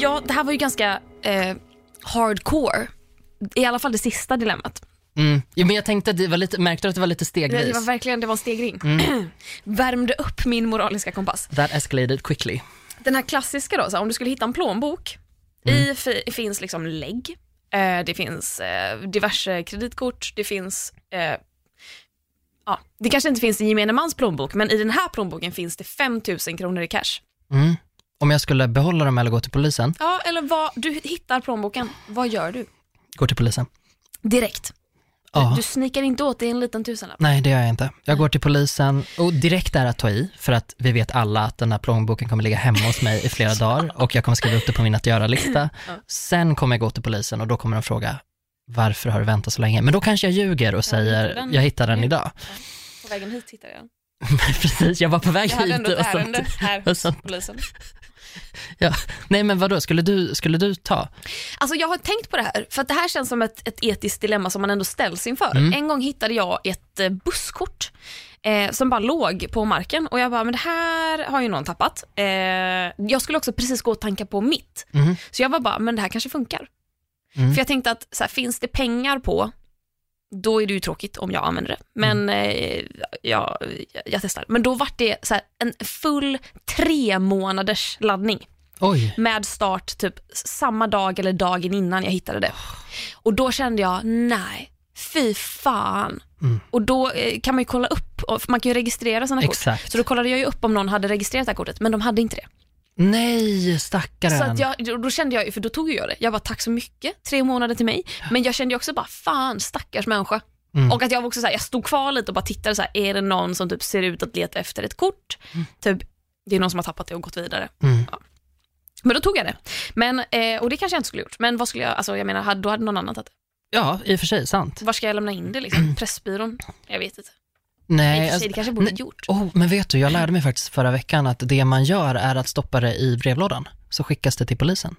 Ja, det här var ju ganska eh, hardcore. I alla fall det sista dilemmat. Mm. Jo, men jag tänkte att det var lite, märkte du att det var lite stegvis? det var verkligen det var en stegring. Mm. Värmde upp min moraliska kompass. That escalated quickly. Den här klassiska då, så här, om du skulle hitta en plånbok. Mm. I fi, finns liksom lägg, eh, det finns eh, diverse kreditkort, det finns eh, Ja, det kanske inte finns i gemene mans plånbok, men i den här plånboken finns det 5 000 kronor i cash. Mm. Om jag skulle behålla dem eller gå till polisen, Ja, eller vad, du hittar plånboken, vad gör du? gå till polisen. Direkt. Ja. Du snikar inte åt dig en liten tusenlapp. Nej, det gör jag inte. Jag går till polisen och direkt är att ta i, för att vi vet alla att den här plånboken kommer ligga hemma hos mig i flera dagar och jag kommer skriva upp det på min att göra-lista. Ja. Sen kommer jag gå till polisen och då kommer de fråga, varför har du väntat så länge? Men då kanske jag ljuger och säger, hittade jag hittade den idag. På vägen hit hittade jag den. Precis, jag var på väg Jag hade hit. ändå ett och så- ärende här hos så- polisen. Nej men vadå, skulle du, skulle du ta? Alltså jag har tänkt på det här, för det här känns som ett, ett etiskt dilemma som man ändå ställs inför. Mm. En gång hittade jag ett eh, busskort eh, som bara låg på marken och jag bara, men det här har ju någon tappat. Eh, jag skulle också precis gå och tanka på mitt. Mhm. Så jag var bara, men det här kanske funkar. Mm. För jag tänkte att så här, finns det pengar på, då är det ju tråkigt om jag använder det. Men eh, ja, jag, jag testar. Men då var det så här, en full tre månaders laddning Oj, med start typ samma dag eller dagen innan jag hittade det. Och då kände jag, nej, fy fan. Mm. Och då eh, kan man ju kolla upp, man kan ju registrera sina kort. exakt. Så då kollade jag ju upp om någon hade registrerat det här kortet, men de hade inte det. Nej, stackaren. Så att jag, då kände jag, för då tog jag det. Jag bara, tack så mycket, tre månader till mig. Men jag kände också bara, fan stackars människa. Mm. Och att jag också så här, jag stod kvar lite och bara tittade så här, är det någon som typ ser ut att leta efter ett kort? Typ, det är någon som har tappat det och gått vidare. Mm. Men då tog jag det. Men, eh, och det kanske jag inte skulle gjort. Men vad skulle jag, alltså jag menar, då hade någon annan tagit det. Ja, i och för sig, sant. Var ska jag lämna in det liksom? Pressbyrån? Jag vet inte. Nej, alltså, det kanske borde nej. gjort. oh, men vet du, jag lärde mig faktiskt förra veckan att det man gör är att stoppa det i brevlådan, så skickas det till polisen.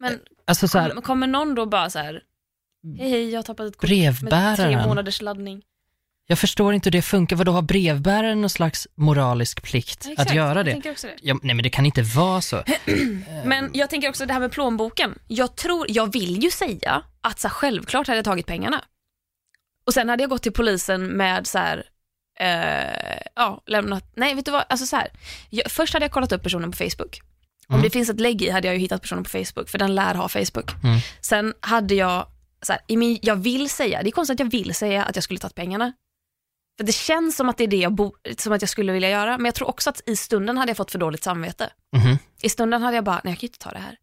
Men Alltså så här, kommer, kommer någon då bara så här, hej hej jag har tappat ett kort med tre månaders laddning. jag förstår inte hur det funkar, vadå har brevbäraren någon slags moralisk plikt Ja, att exakt, göra Jag det? tänker också det. Ja, nej men det kan inte vara så. Men jag tänker också det här med plånboken. Jag tror, jag vill ju säga att så här, självklart hade jag tagit pengarna. Och sen hade jag gått till polisen med så här, eh, ja, lämnat, nej vet du vad, alltså så här. Jag, först hade jag kollat upp personen på Facebook. Om Mm. det finns ett lägg i hade jag ju hittat personen på Facebook, för den lär ha Facebook. Mm. Sen hade jag, så här, i min, jag vill säga, det är konstigt att jag vill säga att jag skulle tagit pengarna. För det känns som att det är det jag, bo, som att jag skulle vilja göra, men jag tror också att i stunden hade jag fått för dåligt samvete. Mhm. I stunden hade jag bara, nej jag kan ju inte ta det här.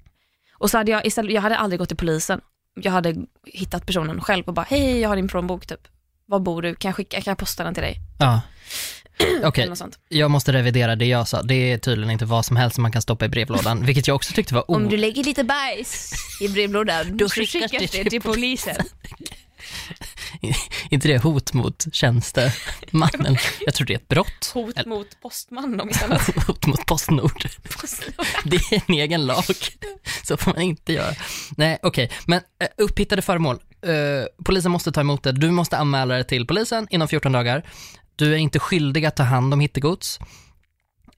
Och så hade jag istället, jag hade aldrig gått till polisen. Jag hade hittat personen själv och bara, hej jag har din plånbok typ. Var bor du? Kan jag, skicka, kan jag posta den till dig? Ja. Okej, Eller sånt. jag måste revidera det jag sa. Det är tydligen inte vad som helst som man kan stoppa i brevlådan, vilket jag också tyckte var Om o... du lägger lite bajs i brevlådan, då skickas det till till polisen. inte det hot mot tjänstemannen? Jag tror det är ett brott. Hot mot postman om inte annat. Hot mot Postnord. Det är en egen lag. Så får man inte göra. Nej, okej. Men eh, upphittade föremål. Eh, polisen måste ta emot det. Du måste anmäla det till polisen inom 14 dagar. Du är inte skyldig att ta hand om hittegods.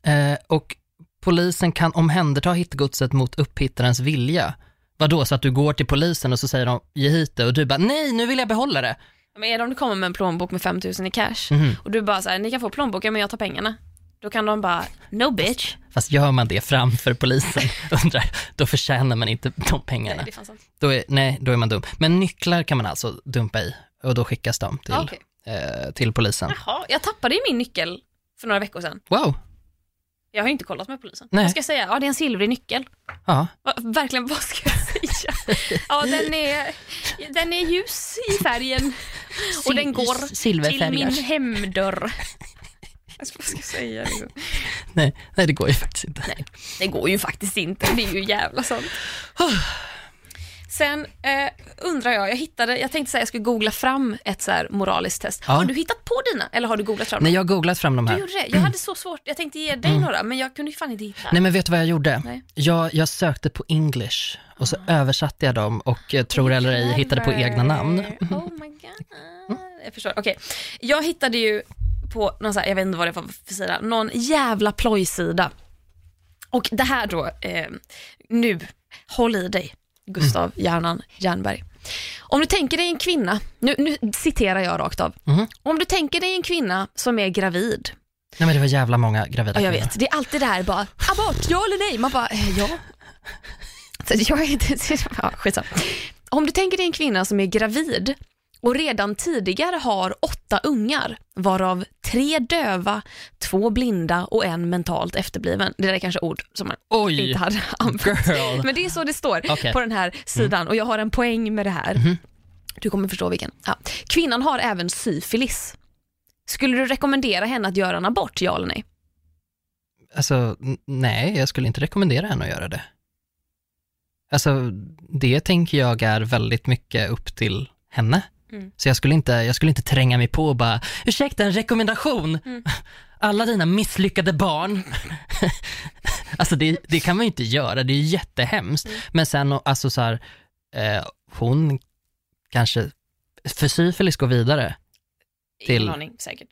Eh, och polisen kan omhänderta hittegodset mot upphittarens vilja. Vadå, så att du går till polisen och så säger de ge hit det och du bara nej, nu vill jag behålla det. Men är det om du kommer med en plånbok med 5000 i cash Mhm. och du bara så här, ni kan få plånboken men jag tar pengarna. Då kan de bara, no bitch. Fast gör man det framför polisen, undrar, då förtjänar man inte de pengarna. Nej, det är fan sant. Då är, nej, då är man dum. Men nycklar kan man alltså dumpa i och då skickas de till, Okej. eh, till polisen. Jaha, jag tappade ju min nyckel för några veckor sedan. Wow, Jag har ju inte kollat med polisen. Nej. Vad ska jag säga? Ja, det är en silvrig nyckel. ja. Verkligen, vad ska jag säga? Ja, den är, den är ljus i färgen och den går till min hemdörr. Alltså, vad ska jag säga? Liksom? Nej, nej, det går ju faktiskt inte. Nej, det går ju faktiskt inte. Det är ju jävla sånt. Sen eh, undrar jag, jag hittade, jag tänkte säga jag skulle googla fram ett så här moraliskt test. Ja. Har du hittat på dina eller har du googlat fram Nej, dem? jag har googlat fram de Du här. gjorde det? Jag hade så svårt, jag tänkte ge dig några men jag kunde ju fan inte hitta. Nej, men vet du vad jag gjorde? Nej. Jag, jag sökte på English och så översatte jag dem och eh, tror eller ej hittade på egna namn. Oh my god. Jag förstår. Okej, jag hittade ju på någon så här, jag vet inte vad det var för sida, någon jävla plojsida. Och det här då, eh, nu, håll i dig, Gustav Hjärnan Jernberg. Om du tänker dig en kvinna, nu, nu citerar jag rakt av. Mhm. Om du tänker dig en kvinna som är gravid, Nej, men det var jävla många gravida Ja, jag kvinnor. vet. Det är alltid det här bara, abort, ja eller nej? Man bara, eh, ja. Så jag är inte, ja, skitsamma. om du tänker dig en kvinna som är gravid och redan tidigare har åtta ungar, varav tre döva, två blinda och en mentalt efterbliven. Det där är kanske ord som man Oj, inte hade använt. girl. Men det är så det står Okej. på den här sidan och jag har en poäng med det här. Mhm. Du kommer förstå vilken. Ja. Kvinnan har även syfilis. Skulle du rekommendera henne att göra en abort, ja eller nej? Alltså, nej, jag skulle inte rekommendera henne att göra det. Alltså, det tänker jag är väldigt mycket upp till henne. Mm. Så jag skulle, inte, jag skulle inte tränga mig på och bara, ursäkta en rekommendation, Mm. alla dina misslyckade barn. alltså det, det kan man ju inte göra, det är jättehemskt. Mm. Men sen, alltså så här, eh, hon kanske, för syfilis går vidare Till- Ingen aning, säkert.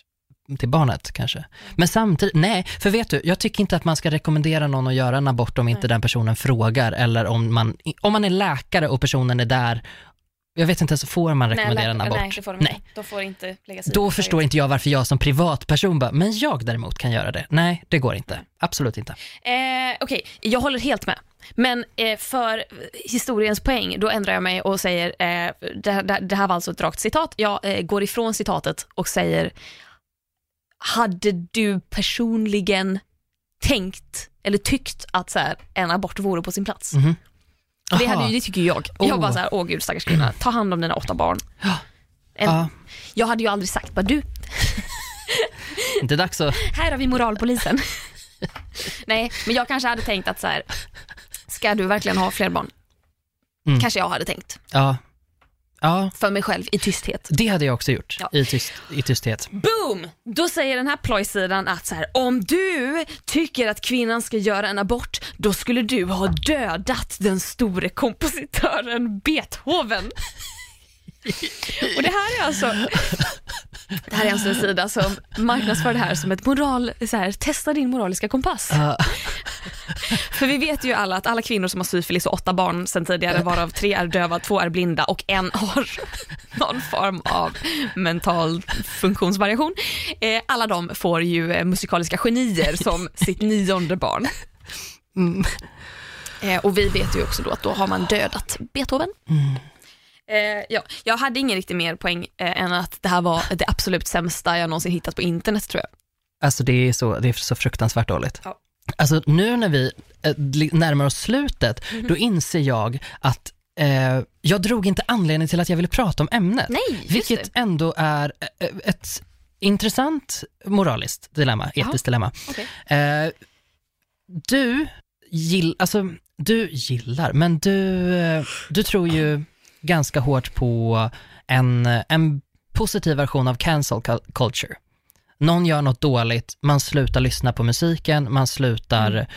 till barnet kanske. Men samtidigt, nej, för vet du, jag tycker inte att man ska rekommendera någon att göra en abort om inte Nej. den personen frågar eller om man, om man är läkare och personen är där, jag vet inte ens, får man rekommendera en abort? Nej, det får de Nej. inte. De får inte lägga sig. Då förstår inte jag varför jag som privatperson bara, men jag däremot kan göra det. Nej, det går inte. Absolut inte. Eh, Okej, jag håller helt med. Men eh, för historiens poäng, då ändrar jag mig och säger, eh, det, det, det här var alltså ett rakt citat, jag eh, går ifrån citatet och säger, hade du personligen tänkt eller tyckt att så här, en abort vore på sin plats? Mhm. Det, hade, ju- det tycker jag. Jag Oh. bara så här, åh gud stackars kvinna, ta hand om dina åtta barn. Ja. En, Ja, Jag hade ju aldrig sagt, bara du, inte dags att, här har vi moralpolisen. Nej, men jag kanske hade tänkt att så här, ska du verkligen ha fler barn? Mm. Kanske jag hade tänkt, ja. Ja, för mig själv i tysthet. det hade jag också gjort Ja. i, tyst, i tysthet. Boom! Då säger den här plojsidan att så här, om du tycker att kvinnan ska göra en abort, då skulle du ha dödat den store kompositören Beethoven. Och det här är alltså det här är alltså en sida som marknadsför det här som ett moral, så här, testa din moraliska kompass. Ja. För vi vet ju alla att alla kvinnor som har syfilis och åtta barn sedan tidigare, varav tre är döva, två är blinda och en har någon form av mental funktionsvariation. Eh, alla de får ju eh, musikaliska genier som sitt nionde barn. Mm. Eh, och vi vet ju också då att då har man dödat Beethoven. Eh, ja, jag hade ingen riktigt mer poäng eh, än att det här var det absolut sämsta jag någonsin hittat på internet tror jag. Alltså det är så, det är så fruktansvärt dåligt. Ja. Alltså nu när vi eh, närmar oss slutet, Mhm. då inser jag att eh, jag drog inte anledning till att jag ville prata om ämnet. Nej, vilket det. ändå är eh, ett intressant moraliskt dilemma, etiskt dilemma. Okej. Eh, du, gill, alltså, du gillar, men du, eh, du tror ju ganska hårt på en, en positiv version av cancel cul- culture. Någon gör något dåligt, man slutar lyssna på musiken, man slutar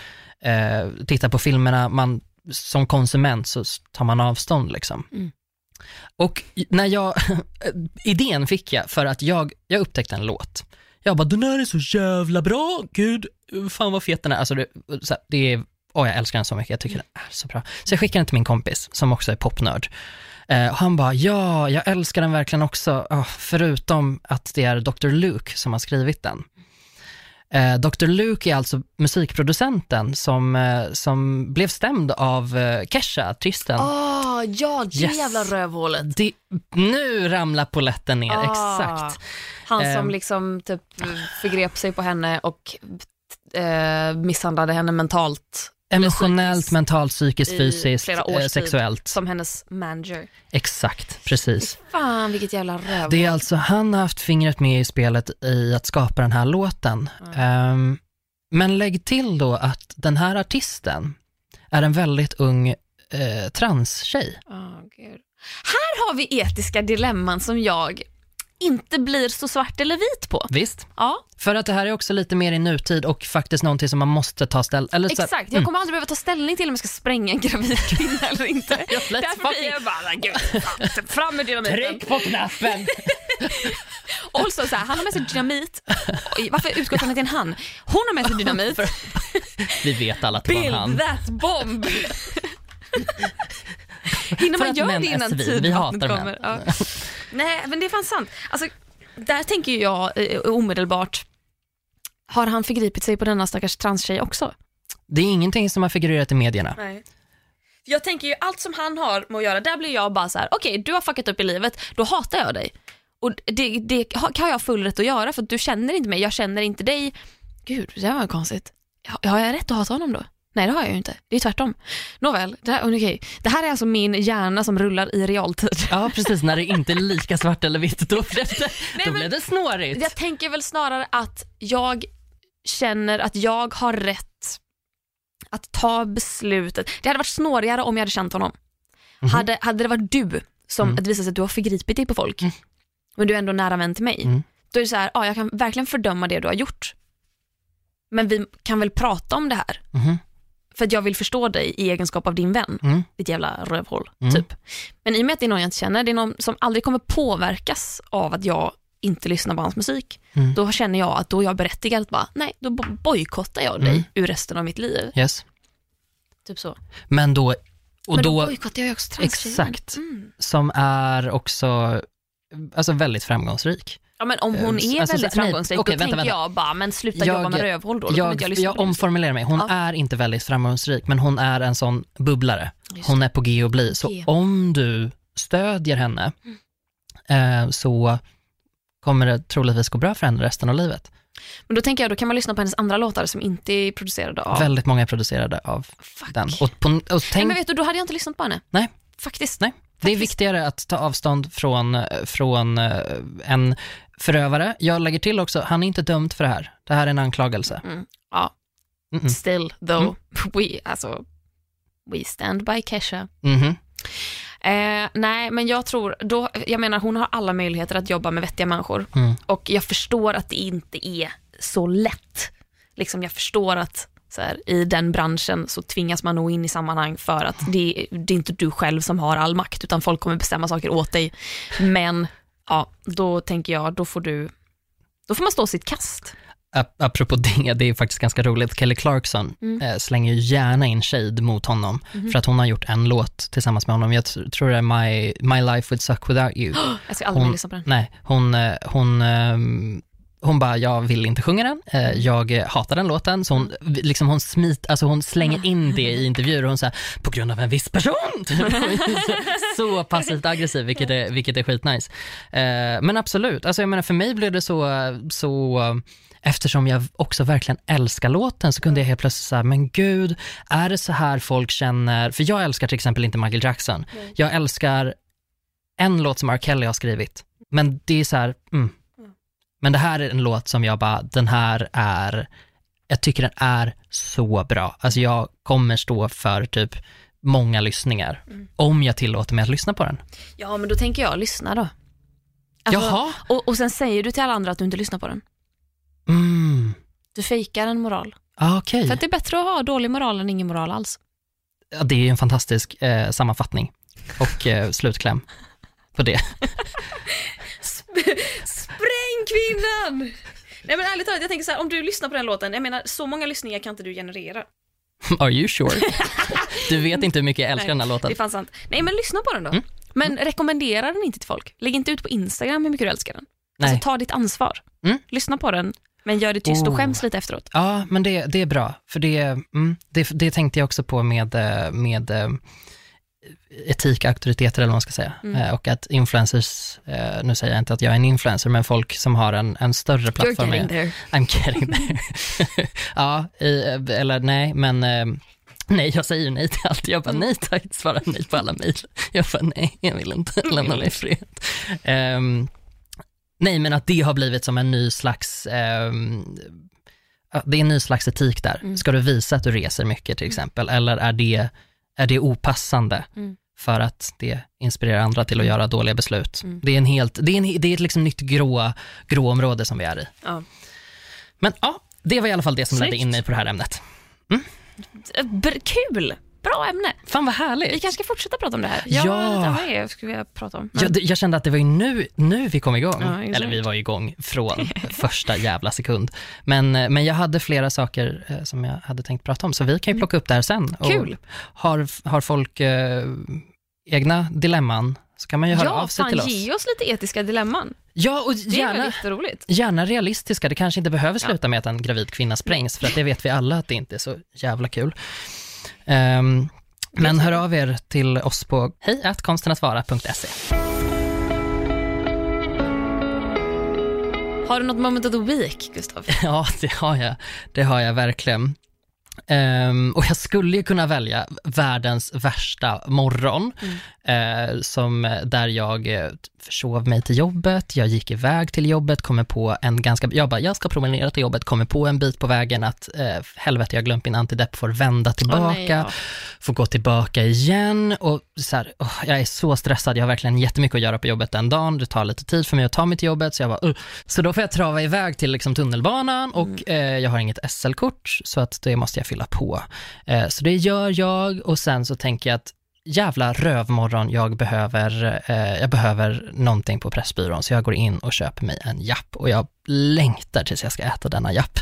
eh, titta på filmerna, man, som konsument så tar man avstånd liksom. Mm. Och när jag, idén fick jag för att jag, jag upptäckte en låt. Jag bara, den här är så jävla bra, gud, fan vad fet den är. Alltså det, så här, det är, åh jag älskar den så mycket, jag tycker den är så bra. Så jag skickade den till min kompis som också är popnörd. Eh, och han bara, ja, jag älskar den verkligen också, oh, förutom att det är Dr. Luke som har skrivit den. Eh, Dr. Luke är alltså musikproducenten som, eh, som blev stämd av eh, Kesha, artisten. Ah, ja, det Yes. jävla rövhålet. Det, nu ramlar poletten ner, Ah. exakt. Han som Ehm. liksom typ förgrep sig på henne och eh, misshandlade henne mentalt Emotionellt, psykiskt mentalt, psykiskt, fysiskt, eh, sexuellt. som hennes manager. Exakt, precis. Fan vilket jävla rövhål. Det är alltså, han har haft fingret med i spelet i att skapa den här låten. Ehm, men lägg till då att den här artisten är en väldigt ung eh, transtjej. Gud. Här har vi etiska dilemman som jag inte blir så svart eller vit på. Visst? Ja, För att det här är också lite mer i nutid och faktiskt någonting som man måste ta ställning här- exakt. Jag kommer aldrig behöva ta ställning till om jag ska spränga en gravid kvinna eller inte. Därför blir jag bara, gud, fram med dynamiten. på knappen! Also, så här, han har med sig dynamit. Oj, Varför utgår från att det är en han? Hon har med sig dynamit. Vi vet alla att det var en Build han. that bomb. Hinner man göra det innan. Vi tidvattnet hatar kommer? män. Ja. Nej, men det är fan sant. Alltså, där tänker jag eh, omedelbart, har han förgripit sig på denna stackars transtjej också? Det är ingenting som har figurerat i medierna. Nej. Jag tänker ju allt som han har med att göra, där blir jag bara så här: okej du har fuckat upp i livet, då hatar jag dig. Och det, det har jag full rätt att göra för att du känner inte mig, jag känner inte dig. Gud, det var konstigt. Har jag rätt att hata honom då? Nej det har jag ju inte, det är tvärtom. Nåväl, det här, okej. det här är alltså min hjärna som rullar i realtid. Ja, precis. När det inte är lika svart eller vitt, då blev det, då men- blev det snårigt. Jag tänker väl snarare att jag känner att jag har rätt att ta beslutet. Det hade varit snårigare om jag hade känt honom. Mhm. Hade, hade det varit du som Mm. det visar sig att du har förgripit dig på folk, men du är ändå nära vän till mig, Mm. då är det så här, ja, jag kan verkligen fördöma det du har gjort. Men vi kan väl prata om det här, Mhm. För att jag vill förstå dig i egenskap av din vän, Mm. ditt jävla rövhål. Mm. Typ. Men i och med att det är någon jag inte känner, det är någon som aldrig kommer påverkas av att jag inte lyssnar på hans musik, Mm. då känner jag att då är jag berättigad att bara, nej, då bo- bojkottar jag dig Mm. ur resten av mitt liv. Yes. Typ så. Men då, och Men då, då, bojkottar jag också exakt, Mm. som är också alltså väldigt framgångsrik. Ja men om hon Eh, är alltså, väldigt så- nej, framgångsrik, okej, då vänta, tänker vänta. jag bara, men sluta Jag- jobba med rövhål då, då Jag, jag jag omformulerar mig. Hon Ja. är inte väldigt framgångsrik, men hon är en sån bubblare. Just Hon är på G att bli. Så G. om du stödjer henne Mm. eh, så kommer det troligtvis gå bra för henne resten av livet. Men då tänker jag, då kan man lyssna på hennes andra låtar som inte är producerade av... Väldigt många är producerade av Fuck. den. Och, på, och Nej tänk, men vet du, då hade jag inte lyssnat på henne. Nej. Faktiskt. Nej. det är faktiskt. viktigare att ta avstånd från, eh, från eh, en förövare. Jag lägger till också, han är inte dömd för det här. Det här är en anklagelse. Mm. Ja, Mm-mm. still though, Mm. we, alltså, we stand by Kesha. Mhm. Eh, nej, men jag tror, då, jag menar hon har alla möjligheter att jobba med vettiga människor Mm. och jag förstår att det inte är så lätt. Liksom jag förstår att här, i den branschen så tvingas man nog in i sammanhang för att det, det är inte du själv som har all makt utan folk kommer bestämma saker åt dig. Men ja, då tänker jag, då får du, då får man stå sitt kast. Ap- Apropå det, det är faktiskt ganska roligt. Kelly Clarkson Mm. eh, slänger ju gärna in shade mot honom Mhm. för att hon har gjort en låt tillsammans med honom. Jag tr- tror det är My, My Life Would Suck Without You. Jag ska aldrig Hon- lyssna på den. Nej, hon, eh, hon, ehm, hon bara, jag vill inte sjunga den, eh, jag hatar den låten, så hon, liksom hon, smit, alltså hon slänger in det i intervjuer och hon säger på grund av en viss person. Så passivt aggressiv, vilket är, vilket är skitnice. Eh, men absolut, alltså jag menar för mig blev det så, så Eftersom jag också verkligen älskar låten så kunde jag helt plötsligt säga, men gud, är det så här folk känner? För jag älskar till exempel inte Michael Jackson. Jag älskar en låt som R. Kelly har skrivit, men det är så här, mm. Men det här är en låt som jag bara, den här är, jag tycker den är så bra. Alltså jag kommer stå för typ många lyssningar, Mm. om jag tillåter mig att lyssna på den. Ja, men då tänker jag, lyssna då. Alltså, Jaha, och, och sen säger du till alla andra att du inte lyssnar på den. mm. Du fejkar en moral. Ah, okej. För att det är bättre att ha dålig moral än ingen moral alls. Ja, det är ju en fantastisk eh, sammanfattning och eh, slutkläm på det. Spräng kvinnan! Nej men ärligt talat, jag tänker så här, om du lyssnar på den låten, jag menar så många lyssningar kan inte du generera. Are you sure? Du vet inte hur mycket jag älskar Nej, den här låten. Det är fan sant. Nej men lyssna på den då. Mm. Men rekommendera den inte till folk. Lägg inte ut på Instagram hur mycket du älskar den. Nej. Alltså ta ditt ansvar. Mm. Lyssna på den, men gör det tyst och Oh. skäms lite efteråt. Ja, men det, det är bra, för det, mm, det, det tänkte jag också på med, eh, med eh, etik, auktoriteter eller vad man ska säga. Mm. Eh, Och att influencers, eh, nu säger jag inte att jag är en influencer, men folk som har en, en större You're plattform. getting är- there. I'm getting there. ja, i, eller nej, men eh, nej, jag säger nej till allt. Jag bara Mm. nej tack, svarar nej på alla mejl. Jag bara nej, jag vill inte, lämna mig i fred. Ehm, nej, men att det har blivit som en ny slags, ja, det är en ny slags etik där. Mm. Ska du visa att du reser mycket till exempel, eller är det, är det opassande? Mm. för att det inspirerar andra till att göra dåliga beslut. Mm. Det är en helt, det är, en, det är ett liksom nytt grå, gråområde som vi är i. Ja. Men ja, det var i alla fall det som ledde Snyggt. in mig på det här ämnet. Br- Kul! Bra ämne. Fan vad Vi härligt. kanske ska fortsätta prata om det här. Jag Ja. vad jag skulle vilja prata om. Jag, jag kände att det var ju nu, nu vi kom igång. Ja. Eller vi var igång från första jävla sekund. Men, eh, men jag hade flera saker eh, som jag hade tänkt prata om, så vi kan ju plocka upp det här sen. Kul. Har, har folk eh, egna dilemman så kan man ju höra Ja, av sig fan till oss. ge oss lite etiska dilemman. Ja, och Det är gärna, gärna realistiska. Det kanske inte behöver sluta med att en gravid kvinna sprängs, för att det vet vi alla att det inte är så jävla kul. Ehm, Men hör av er till oss på hejkonstenattvara.se. Har du något moment of the week, Gustav? Ja, det har jag. Det har jag verkligen. Ehm, och jag skulle ju kunna välja världens värsta morgon, eh, som där jag eh, försov mig till jobbet, jag gick iväg till jobbet, kommer på en ganska, jag bara, jag ska promenera till jobbet, kommer på en bit på vägen att eh, helvete, jag glömt min antidepp, får vända tillbaka, nej, ja. får gå tillbaka igen och så här, åh, jag är så stressad, jag har verkligen jättemycket att göra på jobbet den dagen, det tar lite tid för mig att ta mig till jobbet, så jag bara, uh. så då får jag trava iväg till liksom, tunnelbanan och eh, jag har inget SL-kort, så att det måste jag fylla på. Eh, så det gör jag och sen så tänker jag att jävla rövmorgon, jag behöver, eh, jag behöver någonting på Pressbyrån, så jag går in och köper mig en japp och jag längtar tills jag ska äta denna japp.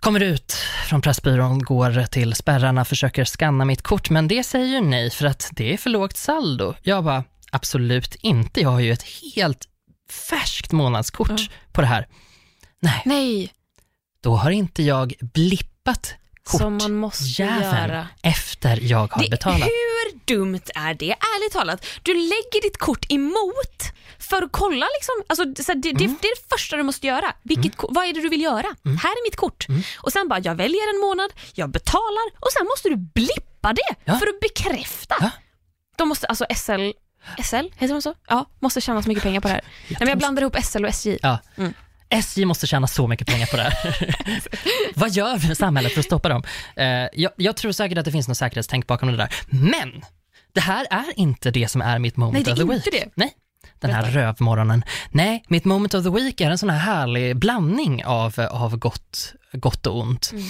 Kommer ut från Pressbyrån, går till spärrarna, försöker scanna mitt kort, men det säger ju nej för att det är för lågt saldo. Jag bara, absolut inte, jag har ju ett helt färskt månadskort Ja. på det här. Nej, Nej, då har inte jag blippat som man måste göra. efter jag har Det, betalat. hur dumt är det? Ärligt talat, du lägger ditt kort emot för att kolla. Liksom, alltså, så det, det, Mm. det är det första du måste göra. Vilket, ko- Vad är det du vill göra? Här är mitt kort. Mm. Och Sen bara, jag väljer en månad, jag betalar och sen måste du blippa det Ja. för att bekräfta. Ja. De måste, alltså SL, SL, heter de så? Ja, måste tjäna så mycket pengar på det här. Nej, men jag blandar ihop SL och SJ. Ja. Mm. SJ måste tjäna så mycket pengar på det här. Vad gör samhället för att stoppa dem? Eh, jag, jag tror säkert att det finns något säkerhetstänk bakom det där. Men det här är inte det som är mitt moment Nej, det är of the inte week. det. Nej, den här rövmorgonen. Nej, mitt moment of the week är en sån här härlig blandning av, av gott, gott och ont. Mm.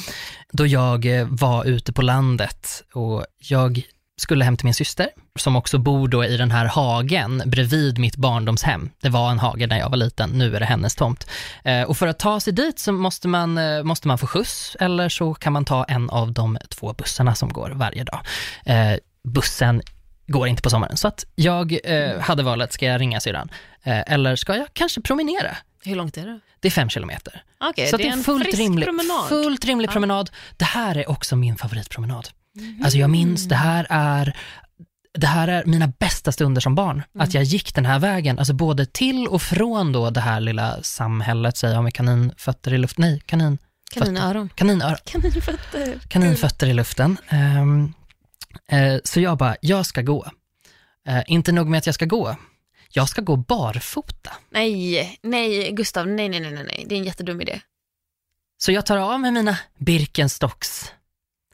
Då jag eh, var ute på landet och jag skulle hem till min syster som också bor då i den här hagen bredvid mitt barndomshem. Det var en hage när jag var liten, nu är det hennes tomt. Eh, och för att ta sig dit så måste man, eh, måste man få skjuts eller så kan man ta en av de två bussarna som går varje dag. Eh, bussen går inte på sommaren, så att jag hade valet, ska jag ringa syrran? Eller ska jag kanske promenera? Hur långt är det? Det är fem kilometer. Okej, Så det är en frisk rimlig, promenad. fullt rimlig promenad. Det här är också min favoritpromenad. Alltså jag minns, det här är det här är mina bästa stunder som barn, att jag gick den här vägen, alltså både till och från då det här lilla samhället, säger jag med kaninfötter i luften, nej, kanin, Kaninöron. kaninör, Kaninfötter. kaninfötter i luften. Ehm, eh, så jag bara, jag ska gå. Eh, inte nog med att jag ska gå, jag ska gå barfota. Nej, nej Gustav, nej, nej, nej, nej, nej. Det är en jättedum idé. Så jag tar av mig mina Birkenstocks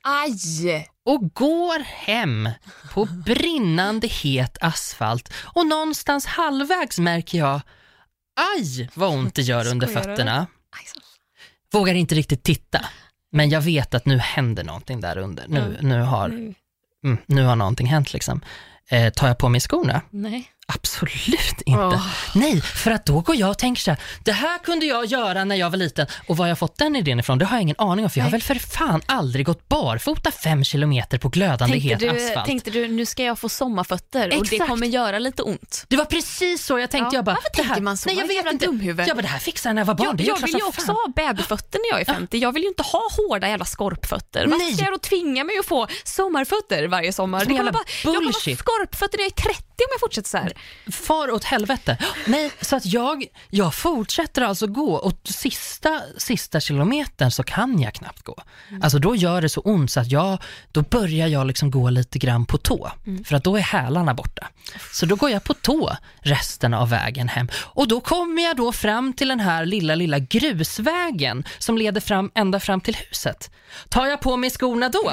Aj! och går hem på brinnande het asfalt och någonstans halvvägs märker jag, aj vad ont det gör under Skojar fötterna. Vågar inte riktigt titta, men jag vet att nu händer någonting där under. Nu, nu, har, mm, nu har någonting hänt liksom. Eh, tar jag på mig skorna? Nej. Absolut inte. Åh. Nej, för att då går jag och tänker så här, det här kunde jag göra när jag var liten och var jag fått den idén ifrån, det har jag ingen aning om, för jag har väl för fan aldrig gått barfota fem kilometer på glödande het asfalt. tänkte du, nu ska jag få sommarfötter och det Exakt. kommer göra lite ont. Det var precis så jag tänkte. Ja, jag bara, varför det här, tänker man så? Nej, jag är vet inte. dumhuvud? Jag bara, det här fixade jag när jag var barn. Jag, det jag vill ju också fan. ha babyfötter när jag är 50. Jag vill ju inte ha hårda jävla skorpfötter. Varför ska jag då tvinga mig att få sommarfötter varje sommar? Som Det kommer bara, jag kommer ha skorpfötter när jag är 30 om jag fortsätter så här. Far åt helvete. Nej, så att jag, jag fortsätter alltså gå och sista, sista kilometern så kan jag knappt gå. Alltså då gör det så ont så att jag, då börjar jag liksom gå lite grann på tå. För att då är hälarna borta. Så då går jag på tå resten av vägen hem. Och då kommer jag då fram till den här lilla, lilla grusvägen som leder fram ända fram till huset. Tar jag på mig skorna då?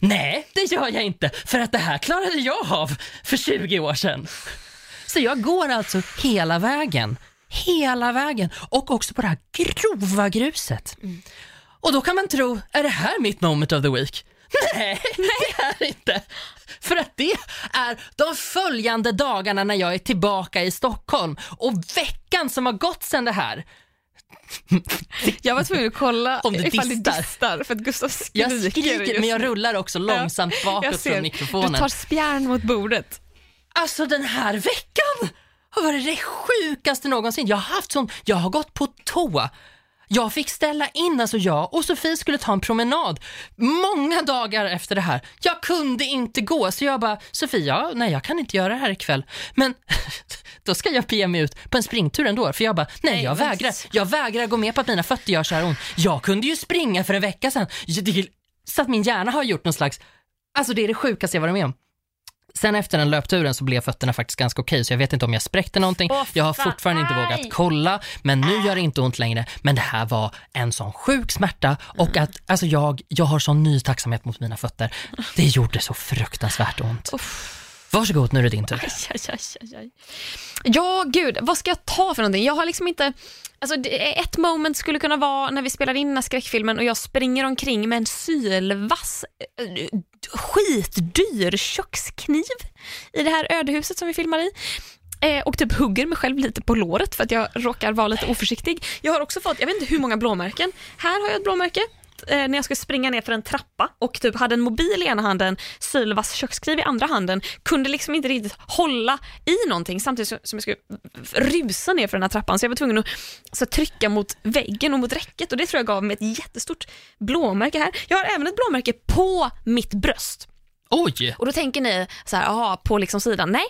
Nej, det gör jag inte. För att det här klarade jag av för 20 år sedan. Så jag går alltså hela vägen, hela vägen och också på det här grova gruset. Och då kan man tro, är det här mitt moment of the week? Nej, det är inte. För att det är de följande dagarna när jag är tillbaka i Stockholm och veckan som har gått sedan det här. Jag var tvungen att kolla Om du ifall distar. det distar för att Gustav skriker. Jag skriker men jag rullar också långsamt Jag bakåt från mikrofonen. Du tar spjärn mot bordet. Alltså den här veckan har varit det sjukaste någonsin. Jag har haft sån, jag har gått på tå. Jag fick ställa in, alltså jag och Sofie skulle ta en promenad många dagar efter det här. Jag kunde inte gå, så jag bara, Sofie, ja, nej jag kan inte göra det här ikväll. Men då ska jag bege mig ut på en springtur ändå, för jag bara, nej, jag vägrar. Jag vägrar gå med på att mina fötter gör så här ont. Jag kunde ju springa för en vecka sedan. Så att min hjärna har gjort någon slags, alltså det är det sjukaste jag varit med om. Sen efter den löpturen så blev fötterna faktiskt ganska okej, så jag vet inte om jag spräckte någonting. Åh, jag har fortfarande inte Aj. vågat kolla, men nu gör det inte ont längre. Men det här var en sån sjuk smärta och att alltså jag, jag har sån ny tacksamhet mot mina fötter. Det gjorde så fruktansvärt ont. Varsågod, nu är det din tur. Aj, aj, aj, aj, aj. Ja, gud, vad ska jag ta för någonting? Jag har liksom inte... Alltså, ett moment skulle kunna vara när vi spelar in den här skräckfilmen och jag springer omkring med en sylvass, eh, skitdyr kökskniv i det här ödehuset som vi filmar i. Eh, och typ hugger mig själv lite på låret för att jag råkar vara lite oförsiktig. Jag har också fått, jag vet inte hur många blåmärken. Här har jag ett blåmärke eh, när jag skulle springa ner för en trappa och typ hade en mobil i ena handen, sylvass kökskniv i andra handen, kunde liksom inte riktigt hålla i någonting samtidigt som som jag skulle rusa ner för den här trappan så jag var tvungen att så, trycka mot väggen och mot räcket och det tror jag gav mig ett jättestort blåmärke här. Jag har även ett blåmärke på mitt bröst. Oj! Och då tänker ni så här, aha, på liksom sidan. Nej,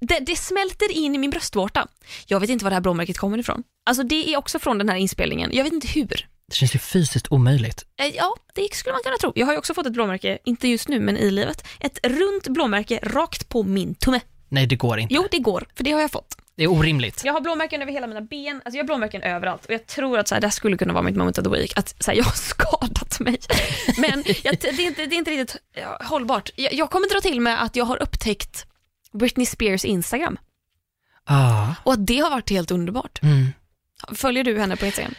det, det smälter in i min bröstvårta. Jag vet inte var det här blåmärket kommer ifrån. Alltså det är också från den här inspelningen. Jag vet inte hur. Det känns ju fysiskt omöjligt. Eh, Ja, det skulle man kunna tro. Jag har ju också fått ett blåmärke, inte just nu men i livet. Ett runt blåmärke rakt på min tumme. Nej, det går inte. Jo, det går, för det har jag fått. Det är orimligt. Jag har blåmärken över hela mina ben, alltså jag har blåmärken överallt och jag tror att så här, det här skulle kunna vara mitt moment of the week, att så här, jag har skadat mig. Men jag, det, är inte, det är inte riktigt ja, hållbart. Jag, jag kommer dra till med att jag har upptäckt Britney Spears Instagram Ah, och att det har varit helt underbart. mm. Följer du henne på Instagram?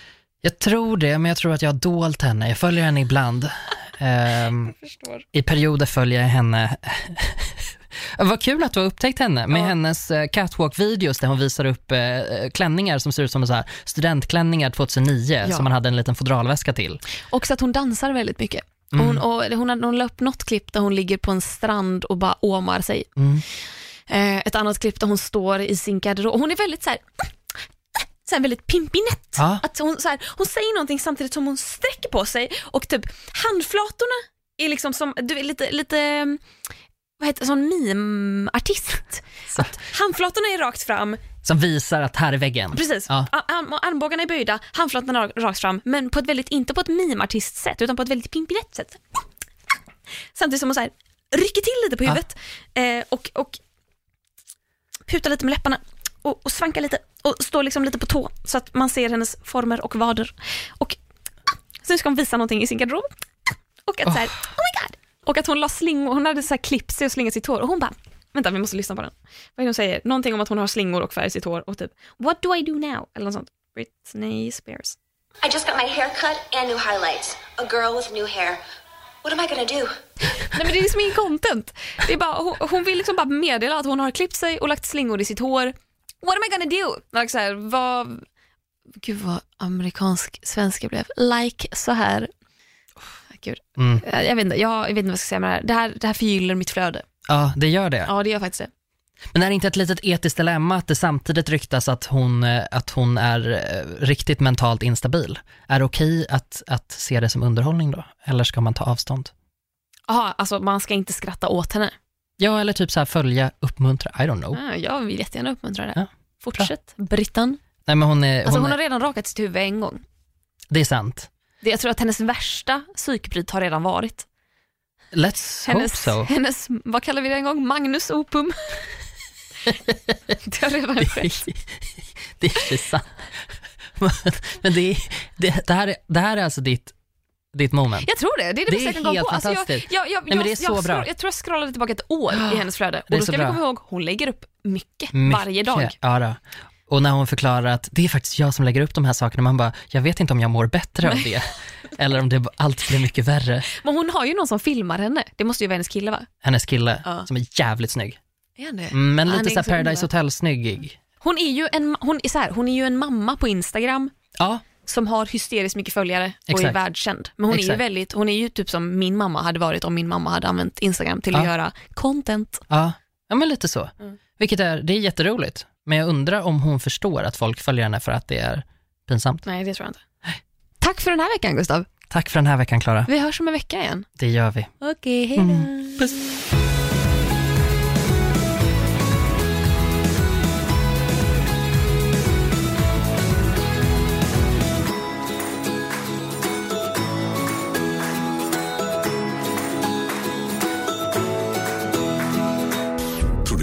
Jag tror det, men jag tror att jag har dolt henne. Jag följer henne ibland. Ehm. I perioder följer jag henne. Vad kul att du har upptäckt henne med Ja. hennes eh, catwalk-videos där hon visar upp eh, klänningar som ser ut som så här studentklänningar 2009 Ja. som man hade en liten fodralväska till. Också att hon dansar väldigt mycket. Mm. Hon, och hon, hade- hon la upp något klipp där hon ligger på en strand och bara åmar sig. Mm. Eh, ett annat klipp där hon står i sin garderob. Hon är väldigt så här, så här väldigt pimpinett. Ja. Att hon, så här, hon säger någonting samtidigt som hon sträcker på sig och typ handflatorna är liksom som, du är lite, lite vad heter sån meme-artist. Så, handflatorna är rakt fram, som visar att här är väggen. precis. Ja. Ar- arm- armbågarna är böjda, handflatorna är rakt fram, men på ett väldigt, inte på ett meme-artist-sätt utan på ett väldigt pimpinett sätt. Samtidigt som hon så här, rycker till lite på Ja. huvudet eh, och, och putar lite med läpparna och, och svankar lite och står liksom lite på tå så att man ser hennes former och vader. Och sen ska hon visa någonting i sin garderob och att så här, oh my god. Och att hon la slingor, hon hade så här klippt sig och slingat sitt hår och hon bara, vänta vi måste lyssna på den. Vad är det hon säger? Någonting om att hon har slingor och färg i sitt hår och typ, what do I do now? Eller något sånt. Britney Spears. I just got my hair cut and new highlights. A girl with new hair. What am I gonna do? Nej men det är liksom ingen content. Det är bara, hon, hon vill liksom bara meddela att hon har klippt sig och lagt slingor i sitt hår. What am I gonna do? Like så här, vad... Gud vad amerikansk svenska blev. Like så här. Gud. Mm. Jag, jag, vet inte, jag, jag vet inte vad jag ska säga med det här. Det här, det här förgyller mitt flöde. Ja, det gör det. Ja det gör faktiskt det. Men är det inte ett litet etiskt dilemma att det samtidigt ryktas att hon, eh, att hon är eh, riktigt mentalt instabil? Är det okej att, att se det som underhållning då? Eller ska man ta avstånd? Jaha, alltså man ska inte skratta åt henne. Ja, eller typ så här följa, uppmuntra, I don't know. Ah, jag vill jättegärna uppmuntra det. Ja, Fortsätt, Brittan. Nej men hon är, Alltså hon hon är har redan rakat sitt huvud en gång. det är sant. Det, jag tror att hennes värsta psykbryt har redan varit. Let's Hennes, hope so. hennes, vad kallar vi det en gång? Magnus opum. det har redan skett. det är inte sant. Men det, det, det, här är, det här är alltså ditt, ditt moment. Jag tror det, det är det, Det är jag helt på. Alltså jag, fantastiskt. jag, jag, Nej, jag, det är så jag, bra. scroll- jag tror jag scrollade tillbaka ett år i hennes flöde. Och då ska vi komma ihåg, hon lägger upp mycket, Mycket. varje dag. Ja, då. Och när hon förklarar att det är faktiskt jag som lägger upp de här sakerna, man bara, jag vet inte om jag mår bättre av det. Eller om det allt blir mycket värre. Men hon har ju någon som filmar henne. Det måste ju vara hennes kille va? Hennes kille, Ja. som är jävligt snygg. Är det? Mm, Men lite är såhär så Paradise. Hotel-snyggig. Hon är ju en, hon är så här, hon är ju en mamma på Instagram Ja, som har hysteriskt mycket följare och är Exakt. världskänd. Men hon är ju Exakt. väldigt, hon är ju typ som min mamma hade varit om min mamma hade använt Instagram till att Ja. göra content. ja, ja men lite så. Mm. Vilket är, det är jätteroligt. Men jag undrar om hon förstår att folk följer henne för att det är pinsamt. Nej det tror jag inte. för den här veckan Gustav. Tack för den här veckan Klara. Vi hörs om en vecka igen. Det gör vi. Okej, hej då. Puss.